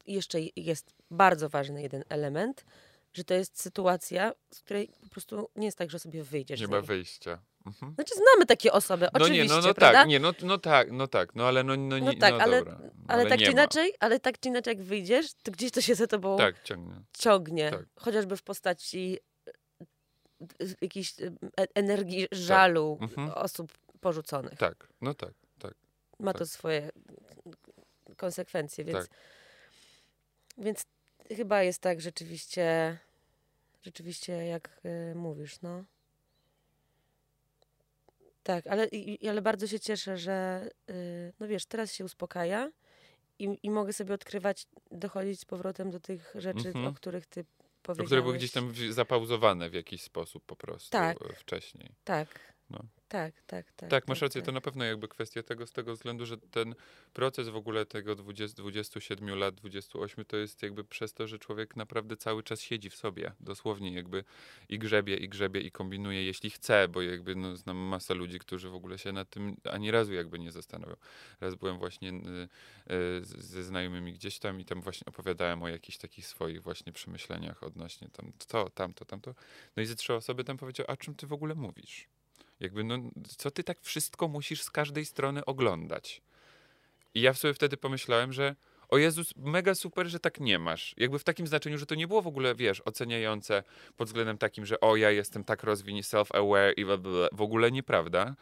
jeszcze jest bardzo ważny jeden element, że to jest sytuacja, z której po prostu nie jest tak, że sobie wyjdziesz. Nie ma wyjścia. Mhm. Znaczy znamy takie osoby, no oczywiście, nie, no, no prawda? tak, nie, no, no tak, no tak, no ale no, no, no tak, no ale, dobra, ale, tak czy inaczej, ale tak czy inaczej jak wyjdziesz, to gdzieś to się za tobą tak, ciągnie. ciągnie. Tak. Chociażby w postaci e, jakiejś e, energii tak. żalu tak. mhm. osób porzuconych. Tak, no tak, tak. Ma tak. to swoje konsekwencje, więc, tak. więc chyba jest tak rzeczywiście, rzeczywiście jak y, mówisz, no. Tak, ale, i, ale bardzo się cieszę, że y, no wiesz, teraz się uspokaja i, i mogę sobie odkrywać, dochodzić z powrotem do tych rzeczy, mm -hmm. o których ty powiedziałeś. które były gdzieś tam zapauzowane w jakiś sposób po prostu tak, wcześniej. Tak, no. Tak, tak, tak. Tak, masz tak, rację, tak. to na pewno jakby kwestia tego z tego względu, że ten proces w ogóle tego 20, 27 lat, 28 to jest jakby przez to, że człowiek naprawdę cały czas siedzi w sobie, dosłownie jakby i grzebie, i grzebie, i kombinuje, jeśli chce, bo jakby no, znam masę ludzi, którzy w ogóle się nad tym ani razu jakby nie zastanowią. Raz byłem właśnie y, y, ze znajomymi gdzieś tam i tam właśnie opowiadałem o jakichś takich swoich właśnie przemyśleniach odnośnie tam to, tamto, tamto. No i ze trzy osoby tam powiedział, a czym ty w ogóle mówisz? Jakby, no, co ty tak wszystko musisz z każdej strony oglądać? I ja sobie wtedy pomyślałem, że o Jezus, mega super, że tak nie masz. Jakby w takim znaczeniu, że to nie było w ogóle, wiesz, oceniające pod względem takim, że o, ja jestem tak rozwinięty, self-aware i w ogóle nieprawda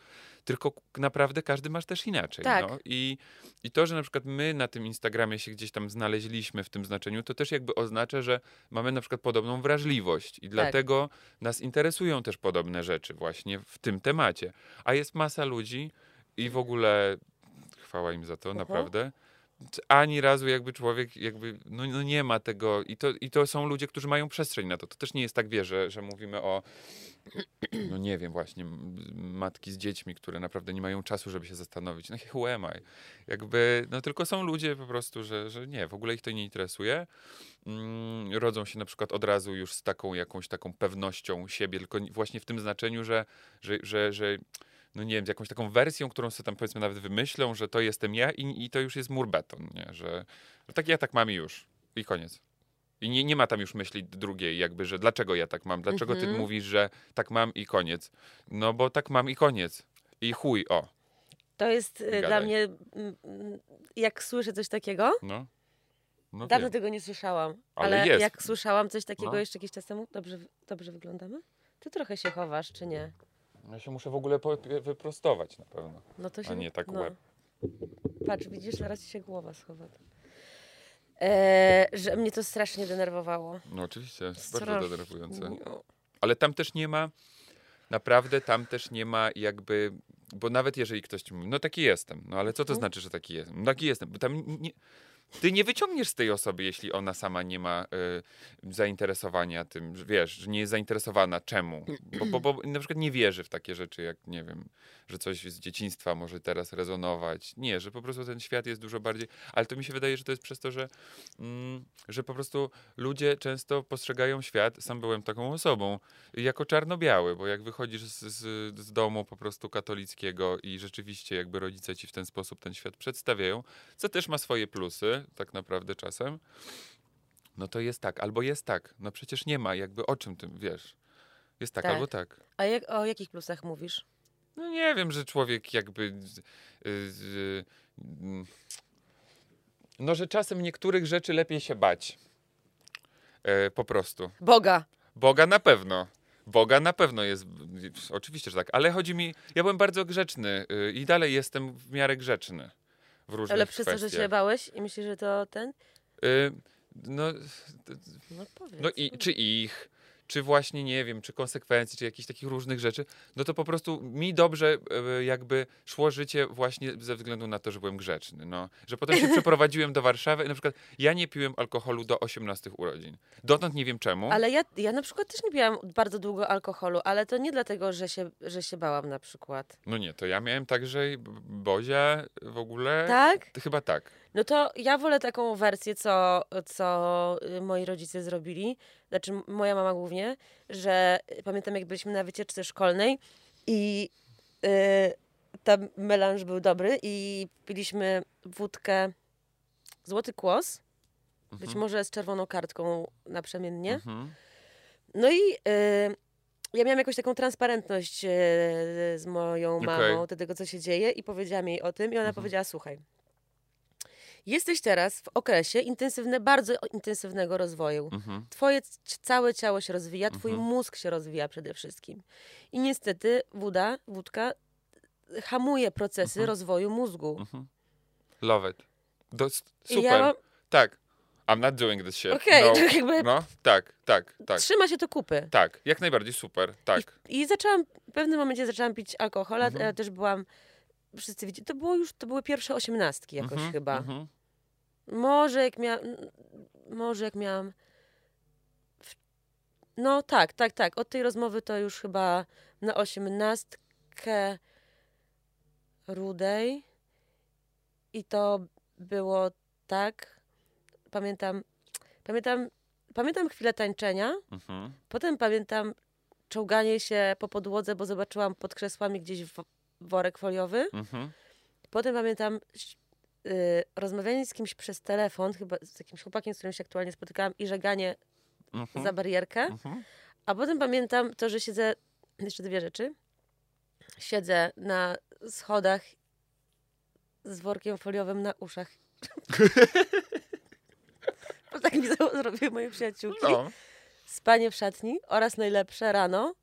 tylko naprawdę każdy masz też inaczej. Tak. No. I, I to, że na przykład my na tym Instagramie się gdzieś tam znaleźliśmy w tym znaczeniu, to też jakby oznacza, że mamy na przykład podobną wrażliwość i tak. dlatego nas interesują też podobne rzeczy właśnie w tym temacie. A jest masa ludzi i w ogóle chwała im za to, naprawdę ani razu jakby człowiek jakby, no, no nie ma tego i to, i to są ludzie, którzy mają przestrzeń na to. To też nie jest tak, wie, że, że mówimy o, [CLEARS THROAT] no nie wiem właśnie, matki z dziećmi, które naprawdę nie mają czasu, żeby się zastanowić. No who am I? Jakby, no tylko są ludzie po prostu, że, że nie, w ogóle ich to nie interesuje. Mm, rodzą się na przykład od razu już z taką jakąś taką pewnością siebie, tylko ni- właśnie w tym znaczeniu, że, że, że, że no nie wiem, z jakąś taką wersją, którą sobie tam powiedzmy nawet wymyślą, że to jestem ja i, i to już jest mur beton, nie? Że, że tak ja tak mam i już. I koniec. I nie, nie ma tam już myśli drugiej, jakby, że dlaczego ja tak mam, dlaczego ty Mhm. mówisz, że tak mam i koniec. No bo tak mam i koniec. I chuj, o. To jest y, dla Gadaj. mnie, mm, mm, jak słyszę coś takiego, No. No dawno wiem. tego nie słyszałam, Ale ale, jest. jak słyszałam coś takiego No. jeszcze jakiś czas temu, dobrze, dobrze wyglądamy? Ty trochę się chowasz, czy nie? Ja się muszę w ogóle wyprostować na pewno. No to się... A nie tak no. łeb. Patrz, widzisz, zaraz ci się głowa schowa. E, że mnie to strasznie denerwowało. No oczywiście, Strasznie. bardzo denerwujące. No. Ale tam też nie ma, naprawdę tam też nie ma jakby, bo nawet jeżeli ktoś ci mówi, no taki jestem, no ale co to Mhm. znaczy, że taki jestem? No taki jestem, bo tam nie, ty nie wyciągniesz z tej osoby, jeśli ona sama nie ma y, zainteresowania tym, że wiesz, że nie jest zainteresowana czemu, bo, bo, bo na przykład nie wierzy w takie rzeczy, jak nie wiem, że coś z dzieciństwa może teraz rezonować. Nie, że po prostu ten świat jest dużo bardziej, ale to mi się wydaje, że to jest przez to, że, mm, że po prostu ludzie często postrzegają świat, sam byłem taką osobą, jako czarno-biały, bo jak wychodzisz z, z, z domu po prostu katolickiego i rzeczywiście jakby rodzice ci w ten sposób ten świat przedstawiają, co też ma swoje plusy, tak naprawdę czasem, no to jest tak, albo jest tak. No przecież nie ma jakby o czym tym, wiesz. Jest tak, Tak. albo tak. A jak, o jakich plusach mówisz? No nie wiem, że człowiek jakby. z- z- mm, no, że czasem niektórych rzeczy lepiej się bać. E, po prostu. Boga! Boga na pewno. Boga na pewno jest. Oczywiście, że tak. Ale chodzi mi. Ja byłem bardzo grzeczny y, i dalej jestem w miarę grzeczny. W różnych Ale przez to, że się bałeś i myślisz, że to ten? Y, no, No powiedz. No i czy ich, czy właśnie nie wiem, czy konsekwencji, czy jakichś takich różnych rzeczy, no to po prostu mi dobrze e, jakby szło życie właśnie ze względu na to, że byłem grzeczny. No. Że potem się [LAUGHS] przeprowadziłem do Warszawy i na przykład ja nie piłem alkoholu do 18 urodzin. Dotąd nie wiem czemu. Ale ja, ja na przykład też nie piłam bardzo długo alkoholu, ale to nie dlatego, że się, że się bałam na przykład. No nie, to ja miałem także Bozia w ogóle. Tak? Chyba tak. No to ja wolę taką wersję, co, co y, moi rodzice zrobili, znaczy moja mama głównie, że y, pamiętam jak byliśmy na wycieczce szkolnej i y, tam melanż był dobry i piliśmy wódkę Złoty Kłos, być Mhm. może z czerwoną kartką naprzemiennie. Mhm. No i y, ja miałam jakąś taką transparentność y, z moją mamą do tego, co się dzieje i powiedziałam jej o tym i ona Mhm. powiedziała, słuchaj, jesteś teraz w okresie intensywne, bardzo intensywnego rozwoju. Mhm. Twoje całe ciało się rozwija, twój Mhm. mózg się rozwija przede wszystkim. I niestety woda, wódka hamuje procesy Mhm. rozwoju mózgu. Mhm. Love it. Do, I super. ja Tak. I'm not doing this shit. okej, no. to jakby no, tak, tak, tak. trzyma się to kupy. Tak, jak najbardziej super, tak. I zaczęłam, w pewnym momencie zaczęłam pić alkohol, Mhm. ja też byłam, wszyscy widzieli, to było już, to były pierwsze osiemnastki jakoś Mhm, chyba. mhm. Może jak miałam, może jak miałam, no tak, tak, tak, od tej rozmowy to już chyba na osiemnastkę rudej i to było tak, pamiętam, pamiętam, pamiętam chwilę tańczenia, Mhm. Potem pamiętam czołganie się po podłodze, bo zobaczyłam pod krzesłami gdzieś wo- worek foliowy. Mhm. Potem pamiętam rozmawianie z kimś przez telefon, chyba z jakimś chłopakiem, z którym się aktualnie spotykałam i żeganie Mhm. za barierkę. Mhm. A potem pamiętam to, że siedzę, jeszcze dwie rzeczy, siedzę na schodach z workiem foliowym na uszach. [LAUGHS] bo tak mi zrobiły moje przyjaciółki. No, Spanie w szatni oraz najlepsze rano,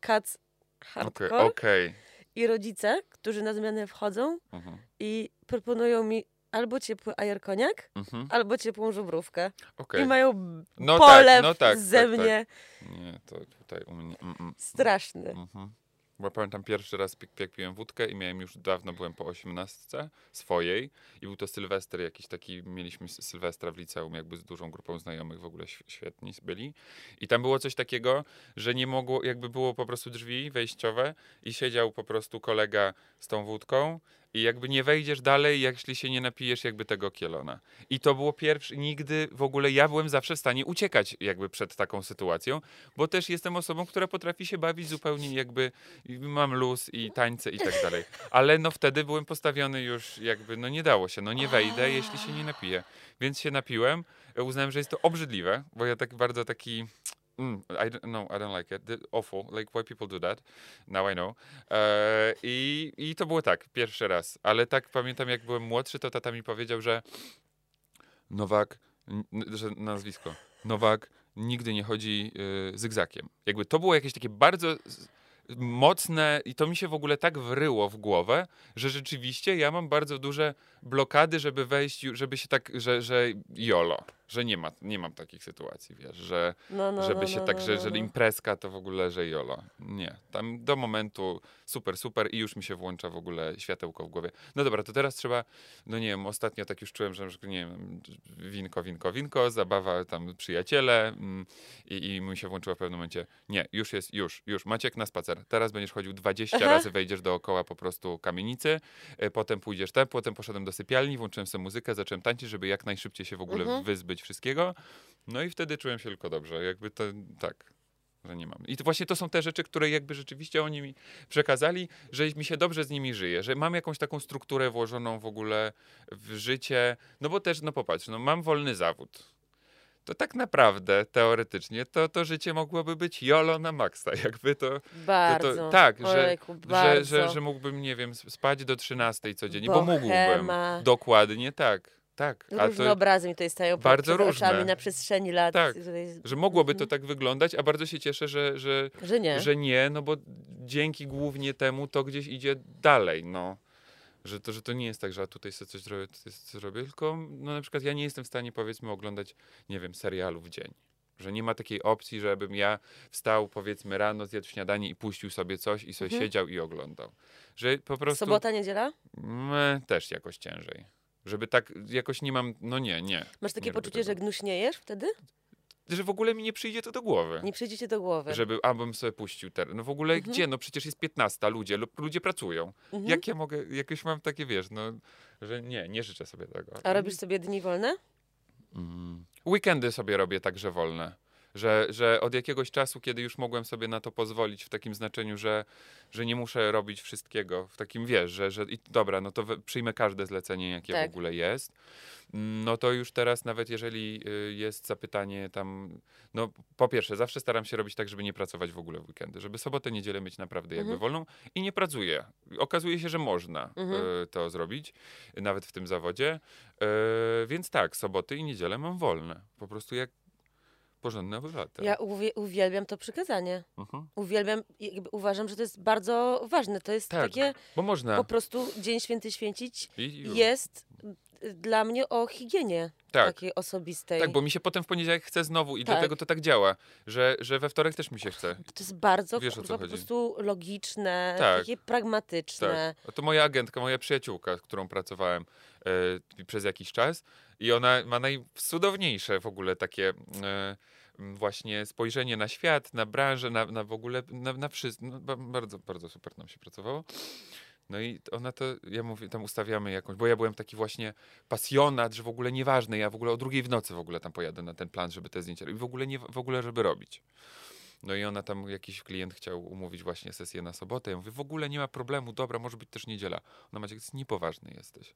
kac hardcore okej. I rodzice, którzy na zmianę wchodzą Mhm. i proponują mi albo ciepły ajerkoniak, Mhm. albo ciepłą żubrówkę. Okej. I mają No polew tak, no tak, ze tak, tak. mnie Nie, to tutaj u mnie. Mm, mm, straszny. mhm. Bo pamiętam pierwszy raz, jak piłem wódkę i miałem już dawno, byłem po osiemnastce swojej i był to Sylwester jakiś taki, mieliśmy Sylwestra w liceum jakby z dużą grupą znajomych, w ogóle św- świetni byli. I tam było coś takiego, że nie mogło, jakby było po prostu drzwi wejściowe i siedział po prostu kolega z tą wódką i jakby nie wejdziesz dalej, jeśli się nie napijesz jakby tego kielona. I to było pierwszy, nigdy w ogóle, ja byłem zawsze w stanie uciekać jakby przed taką sytuacją, bo też jestem osobą, która potrafi się bawić zupełnie jakby, mam luz i tańce i tak dalej. Ale no wtedy byłem postawiony już jakby, no nie dało się, no nie wejdę, jeśli się nie napiję. Więc się napiłem, e, uznałem, że jest to obrzydliwe, bo ja tak bardzo taki... Mm, I don't, no, I don't like it. The- Awful. Like, why people do that? Now I know. E, i, I to było tak, pierwszy raz. Ale tak pamiętam, jak byłem młodszy, to tata mi powiedział, że Nowak, że nazwisko, Nowak nigdy nie chodzi y, zygzakiem. Jakby to było jakieś takie bardzo mocne i to mi się w ogóle tak wryło w głowę, że rzeczywiście ja mam bardzo duże blokady, żeby wejść, żeby się tak, że, że jolo, że nie ma, nie mam takich sytuacji, wiesz, że No, no, żeby no, się no, tak, no, że, no, że no. imprezka to w ogóle, że jolo. Nie, tam do momentu super, super i już mi się włącza w ogóle światełko w głowie. No dobra, to teraz trzeba, no nie wiem, ostatnio tak już czułem, że nie wiem, winko, winko, winko, zabawa tam przyjaciele mm, i, i mi się włączyło w pewnym momencie, nie, już jest, już, już, Maciek na spacer, teraz będziesz chodził 20 Aha. razy, wejdziesz dookoła po prostu kamienicy, e, potem pójdziesz tam, potem poszedłem do sypialni, włączyłem sobie muzykę, zacząłem tańczyć, żeby jak najszybciej się w ogóle Mhm. wyzbyć wszystkiego, no i wtedy czułem się tylko dobrze, jakby to tak, że nie mam. I to właśnie to są te rzeczy, które jakby rzeczywiście oni mi przekazali, że mi się dobrze z nimi żyje, że mam jakąś taką strukturę włożoną w ogóle w życie, no bo też, no popatrz, no mam wolny zawód. To tak naprawdę, teoretycznie, to, to życie mogłoby być jolo na maksa, [LAUGHS] jakby to, Bardzo. tak, że- Ojejku, że, bardzo. że, że mógłbym, nie wiem, spać do 13 codziennie, bo mógłbym. Bohema. Dokładnie tak, tak. Różne to, obrazy mi tutaj stają Bardzo przed różne. oczami na przestrzeni lat. Tak. Że mogłoby to Mhm. tak wyglądać, a bardzo się cieszę, że, że, Że nie. że nie, no bo dzięki głównie temu to gdzieś idzie dalej, no. Że to, że to nie jest tak, że a tutaj sobie coś zrobię, coś zrobię, tylko no na przykład ja nie jestem w stanie powiedzmy oglądać, nie wiem, serialu w dzień. Że nie ma takiej opcji, żebym ja wstał powiedzmy rano, zjadł śniadanie i puścił sobie coś i sobie Mhm. siedział i oglądał. Że po prostu Sobota, niedziela? mm, też jakoś ciężej. Żeby tak jakoś nie mam, no nie, nie. Masz takie nie poczucie, że gnuśniejesz wtedy? Że w ogóle mi nie przyjdzie to do głowy. Nie przyjdzie ci do głowy. Żeby, abym sobie puścił teren. No w ogóle Mhm. gdzie? No przecież jest 15 ludzie, lub ludzie pracują. Mhm. Jak ja mogę, jakoś mam takie, wiesz, no, że nie, nie życzę sobie tego. A robisz sobie dni wolne? Mm. Weekendy sobie robię także wolne. Że, że od jakiegoś czasu, kiedy już mogłem sobie na to pozwolić, w takim znaczeniu, że, że nie muszę robić wszystkiego, w takim wiesz, że, że i dobra, no to przyjmę każde zlecenie, jakie Tak. w ogóle jest. Mm, No to już teraz, nawet jeżeli y, jest zapytanie tam, no po pierwsze, zawsze staram się robić tak, żeby nie pracować w ogóle w weekendy, żeby sobotę, niedzielę mieć naprawdę jakby Mhm. wolną i nie pracuję. Okazuje się, że można Mhm. y, to zrobić, nawet w tym zawodzie. Y, więc tak, soboty i niedzielę mam wolne. Po prostu jak porządny obywatel. Ja uwie- uwielbiam to przykazanie. Mhm. Uwielbiam, uważam, że to jest bardzo ważne. To jest Tak, takie Bo można. po prostu Dzień Święty Święcić I, i, jest dla mnie o higienie tak. takiej osobistej. Tak, bo mi się potem w poniedziałek chce znowu i Tak. dlatego to tak działa, że, że we wtorek też mi się chce. To jest bardzo Wiesz, kurwa, po prostu logiczne, Tak. takie pragmatyczne. Tak. A to moja agentka, moja przyjaciółka, z którą pracowałem e, przez jakiś czas i ona ma najcudowniejsze w ogóle takie m, właśnie spojrzenie na świat, na branżę, na, na w ogóle, na, na wszystko. No, ba- bardzo, bardzo super nam się pracowało. No i ona to, ja mówię, tam ustawiamy jakąś, bo ja byłem taki właśnie pasjonat, że w ogóle nieważne, ja w ogóle o drugiej w nocy w ogóle tam pojadę na ten plan, żeby te zdjęcia robić. W ogóle nie, w ogóle, żeby robić. No i ona tam, jakiś klient chciał umówić właśnie sesję na sobotę. Ja mówię, w ogóle nie ma problemu, dobra, może być też niedziela. Ona Maciek, niepoważny jesteś.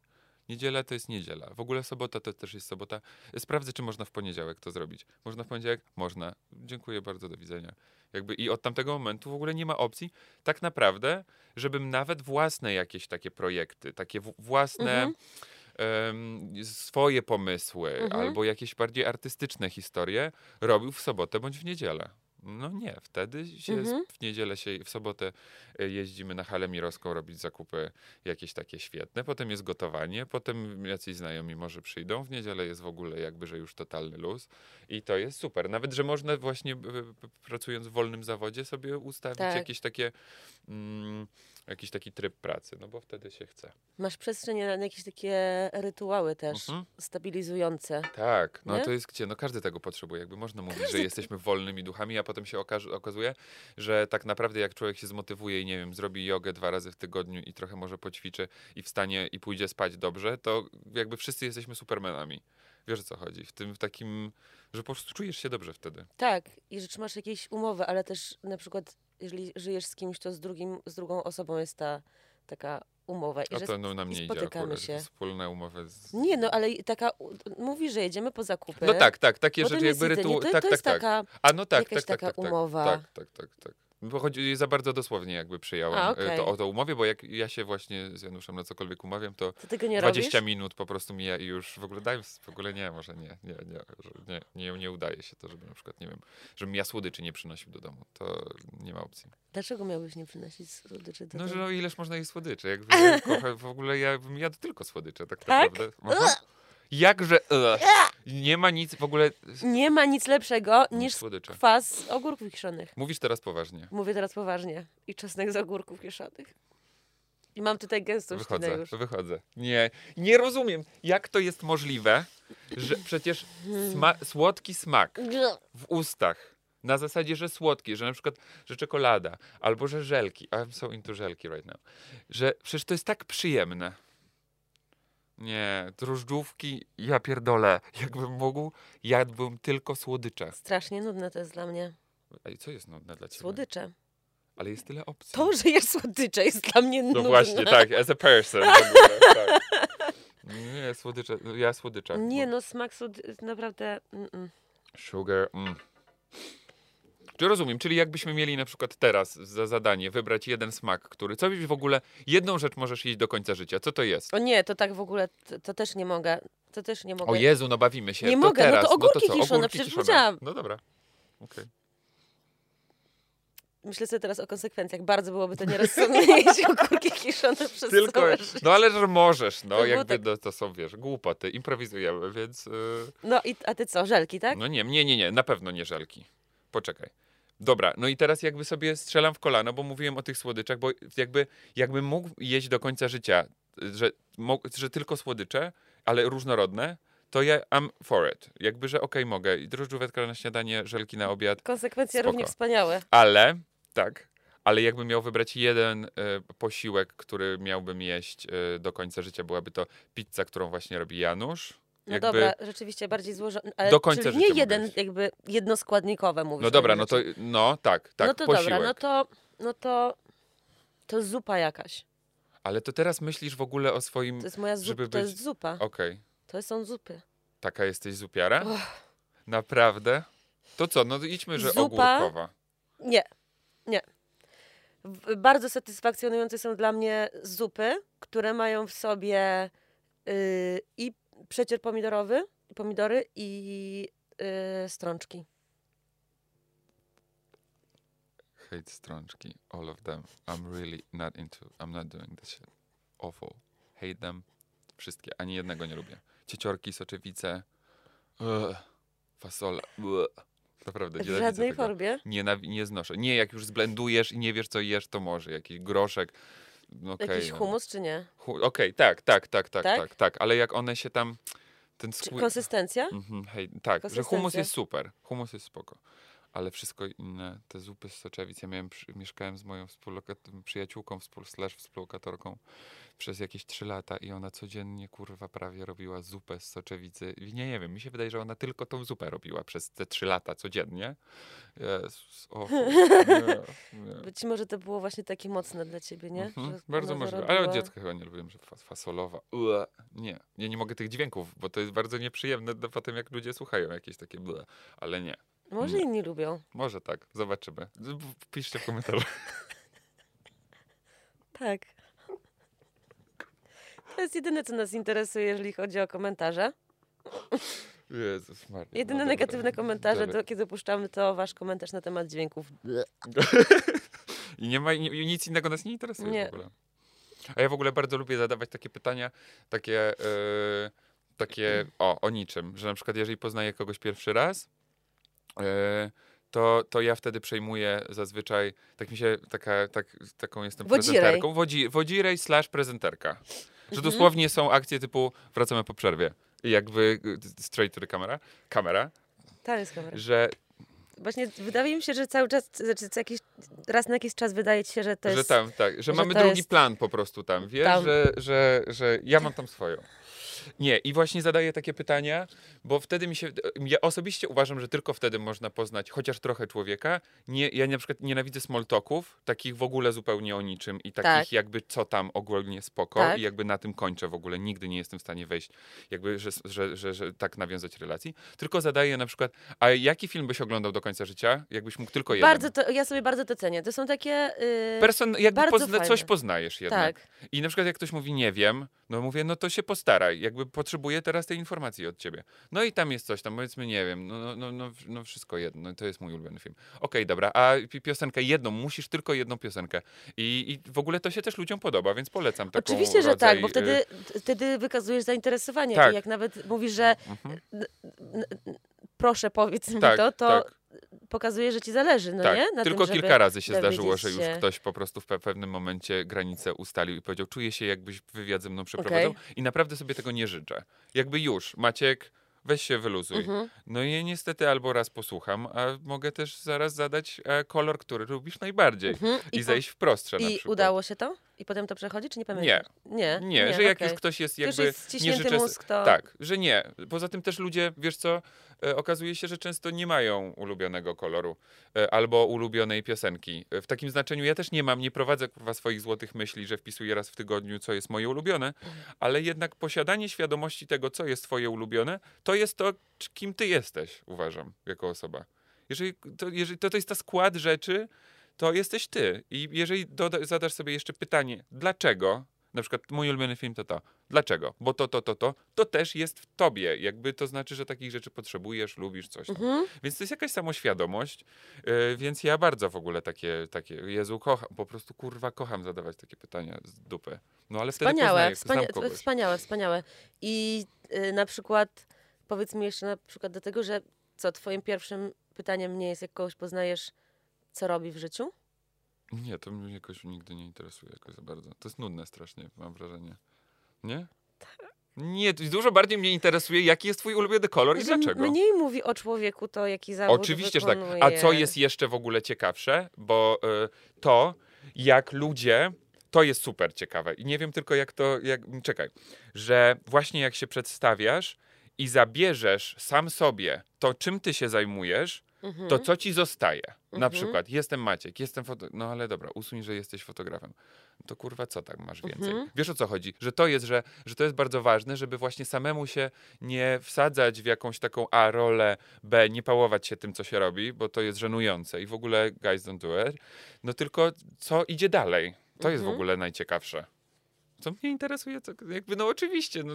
Niedziela to jest niedziela. W ogóle sobota to też jest sobota. Sprawdzę, czy można w poniedziałek to zrobić. Można w poniedziałek? Można. Dziękuję bardzo, do widzenia. Jakby I od tamtego momentu w ogóle nie ma opcji, tak naprawdę, żebym nawet własne jakieś takie projekty, takie własne Mhm. swoje pomysły Mhm. albo jakieś bardziej artystyczne historie robił w sobotę bądź w niedzielę. No nie, wtedy się Mhm. w niedzielę się, w sobotę e, jeździmy na halę mirowską robić zakupy jakieś takie świetne, potem jest gotowanie, potem jacyś znajomi może przyjdą, w niedzielę jest w ogóle jakby, że już totalny luz i to jest super. Nawet, że można właśnie e, p- pracując w wolnym zawodzie sobie ustawić Tak. jakieś takie, mm, jakiś taki tryb pracy, no bo wtedy się chce. Masz przestrzeń na jakieś takie rytuały też Mhm. stabilizujące. Tak, no Nie? to jest gdzie, no każdy tego potrzebuje, jakby można mówić, że Każdy- jesteśmy wolnymi duchami, a potem się okazuje, że tak naprawdę jak człowiek się zmotywuje i nie wiem, zrobi jogę dwa razy w tygodniu i trochę może poćwiczy i wstanie i pójdzie spać dobrze, to jakby wszyscy jesteśmy supermenami. Wiesz o co chodzi? W tym w takim, że po prostu czujesz się dobrze wtedy. Tak, i że trzymasz jakieś umowy, ale też na przykład, jeżeli żyjesz z kimś, to z, drugim, z drugą osobą jest ta taka umowa. I A że to no, nam nie idzie spotykamy akurat. się. Wspólne umowy z... Nie, no ale taka, mówi, że jedziemy po zakupy. No tak, tak, takie potem rzeczy jakby rytuał. To, Tak, tak, jest tak. taka, A no tak, tak, tak, taka tak, tak. umowa. Tak, tak, tak, tak. Bo chodzi za bardzo dosłownie jakby przyjąłem A, y, okej. to o to umowie, bo jak ja się właśnie z Januszem na cokolwiek umawiam, to to tego nie 20 robisz? minut po prostu mija i już w ogóle daj, w ogóle nie, może nie, nie, nie, że nie, nie, nie udaje się to, żeby na przykład, nie wiem, żebym ja słodyczy nie przynosił do domu, to nie ma opcji. Dlaczego miałbyś nie przynosić słodyczy do No, że domu? no ileż można jeść słodyczy, jakby ja [LAUGHS] kocham, w ogóle ja bym jadł tylko słodycze, tak, Tak? naprawdę. Aha. Jakże, ugh. nie ma nic w ogóle Nie ma nic lepszego niż słodycze. kwas z ogórków kiszonych. Mówisz teraz poważnie. Mówię teraz poważnie. I czosnek z ogórków kiszonych. I mam tutaj gęstą Wychodzę, już. wychodzę. Nie, nie rozumiem, jak to jest możliwe, że przecież sma- słodki smak w ustach, na zasadzie, że słodki, że na przykład, że czekolada, albo że żelki, I'm so into żelki right now, że przecież to jest tak przyjemne. Nie, drożdżówki, ja pierdolę, jakbym mógł, jadłbym tylko słodycze. Strasznie nudne to jest dla mnie. A i co jest nudne dla ciebie? Słodycze. Ale jest tyle opcji. To, że jesz słodycze jest dla mnie No nudne. właśnie, tak, as a person. [LAUGHS] ogóle, tak. Nie, słodycze, no ja słodycze. Nie bo- no, smak słody... naprawdę... Mm-mm. Sugar, mm. Czy rozumiem, czyli jakbyśmy mieli na przykład teraz za zadanie wybrać jeden smak, który, co w ogóle, jedną rzecz możesz jeść do końca życia, co to jest? O nie, to tak w ogóle, to, to też nie mogę. To też nie mogę. O Jezu, no bawimy się. Nie to mogę, no to teraz, ogórki co? kiszone, Ogórki przecież kiszone. powiedziałam. No dobra, okej. Myślę sobie teraz o konsekwencjach. Bardzo byłoby to nierozsądne [LAUGHS] jeść ogórki kiszone przez Tylko, całe życie. no ale że możesz, no To było jakby tak- no, to są, wiesz, głupoty, improwizujemy, więc... Yy... No i a ty co, żelki, tak? No nie, nie, nie, nie, na pewno nie żelki. Poczekaj. Dobra, no i teraz jakby sobie strzelam w kolano, bo mówiłem o tych słodyczach, bo jakby jakbym mógł jeść do końca życia, że, że tylko słodycze, ale różnorodne, to ja am for it. Jakby, że okej, mogę. I drożdżóweczka na śniadanie, żelki na obiad, Konsekwencje Spoko. równie wspaniałe. ale, tak, ale jakbym miał wybrać jeden e, posiłek, który miałbym jeść e, do końca życia, byłaby to pizza, którą właśnie robi Janusz. No dobra, rzeczywiście bardziej złożone. Ale Do końca czyli nie jeden, jakby jednoskładnikowe mówisz. No dobra, no to, no tak, tak, No to posiłek. dobra, no to, no to, to zupa jakaś. Ale to teraz myślisz w ogóle o swoim. To jest moja zupa, Żeby to być- jest zupa. Okej, To są zupy. taka jesteś zupiara? Och. Naprawdę? To co? No to idźmy, że Zupa? ogórkowa. Nie, nie. Bardzo satysfakcjonujące są dla mnie zupy, które mają w sobie y, i przecier pomidorowy, pomidory i y, strączki. Hate strączki, all of them. I'm really not into. I'm not doing this shit. Awful. Hate them. Wszystkie. Ani jednego nie lubię. Cieciorki, soczewice. Ugh. Fasola. Ugh. Naprawdę, W nienawidzę żadnej tego. formie. Nienawi- nie znoszę. Nie, jak już zblendujesz i nie wiesz, co jesz, to może. Jakiś groszek. Okej, Jakiś no. humus czy nie? Hu- Okej, tak, tak, tak, tak, Tak? tak, tak, ale jak one się tam, ten Czy skój... konsystencja? Mhm, hej, tak, że humus Konsystencja. jest super, humus jest spoko, ale wszystko inne, te zupy z soczewic, ja miałem, mieszkałem z moją współlokat- przyjaciółką, współ, slash współlokatorką przez jakieś trzy lata i ona codziennie, kurwa, prawie robiła zupę z soczewicy. I nie, nie wiem, mi się wydaje, że ona tylko tą zupę robiła przez te trzy lata codziennie. Jezus, o, nie, nie. Być może to było właśnie takie mocne dla ciebie, nie? Mhm, bardzo możliwe. Ale od zarobiła- dziecka chyba nie lubiłem, że fas fasolowa. Ue, nie, nie, nie mogę tych dźwięków, bo to jest bardzo nieprzyjemne potem, jak ludzie słuchają jakieś takie ble. Ale nie. Może Nie. inni lubią. Może tak, zobaczymy. Piszcie w komentarzu. [LAUGHS] Tak. To jest jedyne, co nas interesuje, jeżeli chodzi o komentarze. Jezus Maria. Jedyne no dobra. negatywne komentarze, Dalej. to, kiedy puszczamy, to wasz komentarz na temat dźwięków. [LAUGHS] I nie ma, i nic innego nas nie interesuje Nie. w ogóle. A ja w ogóle bardzo lubię zadawać takie pytania, takie, e, takie o, o niczym, że na przykład jeżeli poznaję kogoś pierwszy raz, to, to ja wtedy przejmuję zazwyczaj, tak mi się, taka, tak, taką jestem Wodzirej. prezenterką, wodzi, wodzirej slash prezenterka. Że Mhm. dosłownie są akcje typu wracamy po przerwie. I jakby y, straight to the camera, kamera, Tam jest kamera. że Właśnie wydaje mi się, że cały czas, znaczy jakiś, raz na jakiś czas wydaje ci się, że to że jest... tam, tak, że, że mamy drugi jest- plan po prostu tam, wiesz, Tam. Że, że, że ja mam tam swoją. Nie, i właśnie zadaję takie pytania, bo wtedy mi się, ja osobiście uważam, że tylko wtedy można poznać chociaż trochę człowieka. Nie, ja na przykład nienawidzę small talków, takich w ogóle zupełnie o niczym i takich Tak. jakby co tam ogólnie spoko Tak. i jakby na tym kończę w ogóle. Nigdy nie jestem w stanie wejść, jakby, że, że, że, że tak nawiązać relacji. Tylko zadaję na przykład, a jaki film byś oglądał do końca życia? Jakbyś mógł tylko jeden. Bardzo to, ja sobie bardzo to cenię. To są takie... Yy, Person, jakby pozna, coś poznajesz jednak. tak. I na przykład jak ktoś mówi nie wiem, no mówię, no to się postaraj, jakby potrzebuję teraz tej informacji od ciebie. No i tam jest coś tam, powiedzmy nie wiem, no, no, no, no, no wszystko jedno, to jest mój ulubiony film. Okej, dobra, a pi- piosenkę jedną, musisz tylko jedną piosenkę. I, I w ogóle to się też ludziom podoba, więc polecam taką Oczywiście, że tak, bo y, wtedy, wtedy wykazujesz zainteresowanie. Tak. I jak nawet mówisz, że Mhm. proszę powiedz mi Tak, to, to tak. Pokazuje, że ci zależy, no tak. nie? Na Tylko tym, kilka razy się zdarzyło, że już się- ktoś po prostu w pe- pewnym momencie granicę ustalił i powiedział, czuję się jakbyś wywiad ze mną przeprowadzał i naprawdę sobie tego nie życzę. Jakby już, Maciek, weź się wyluzuj. Mhm. No i niestety albo raz posłucham, a mogę też zaraz zadać e, kolor, który lubisz najbardziej Mhm. i, po- zejść w prostsze na I udało się to? I potem to przechodzi, czy nie pamiętasz? Nie. Nie, że jak okej. już ktoś jest jakby jest nie życzę... mózg, to... Tak, że nie. Poza tym też ludzie, wiesz co, e, okazuje się, że często nie mają ulubionego koloru e, albo ulubionej piosenki. E, w takim znaczeniu ja też nie mam, nie prowadzę kurwa swoich złotych myśli, że wpisuję raz w tygodniu, co jest moje ulubione, ale jednak posiadanie świadomości tego, co jest twoje ulubione, to jest to, kim ty jesteś, uważam, jako osoba. Jeżeli to, jeżeli to, to jest ta skład rzeczy, to jesteś ty. I jeżeli doda- zadasz sobie jeszcze pytanie, dlaczego, na przykład mój ulubiony film to to, dlaczego, bo to, to, to, to, to też jest w tobie. Jakby to znaczy, że takich rzeczy potrzebujesz, lubisz coś tam. Mhm. Więc to jest jakaś samoświadomość, yy, więc ja bardzo w ogóle takie, takie, Jezu, kocham, po prostu kurwa kocham zadawać takie pytania z dupy. No ale wtedy Wspaniałe, poznaję, wspania wspaniałe, wspaniałe. I y, na przykład, powiedz mi jeszcze na przykład do tego, że co, twoim pierwszym pytaniem nie jest, jak kogoś poznajesz, co robi w życiu? Nie, to mnie jakoś nigdy nie interesuje jakoś za bardzo. To jest nudne strasznie, mam wrażenie. Nie? Nie, dużo bardziej mnie interesuje, jaki jest twój ulubiony kolor i dlaczego. Mniej mówi o człowieku to, jaki zawód Oczywiście, że tak. wykonuje. A co jest jeszcze w ogóle ciekawsze? Bo y, to, jak ludzie, to jest super ciekawe. I nie wiem tylko, jak to. Jak, czekaj, że właśnie jak się przedstawiasz i zabierzesz sam sobie to, czym ty się zajmujesz, Mhm. to co ci zostaje? Na Mhm. przykład, jestem Maciek, jestem foto... No ale dobra, usuń, że jesteś fotografem. To kurwa, co tak masz więcej? Mhm. Wiesz o co chodzi? Że to jest, że, że to jest bardzo ważne, żeby właśnie samemu się nie wsadzać w jakąś taką A rolę, B, nie pałować się tym, co się robi, bo to jest żenujące i w ogóle guys don't do it. No tylko co idzie dalej? To jest w Mhm. ogóle najciekawsze. Co mnie interesuje, to jakby, no oczywiście, no,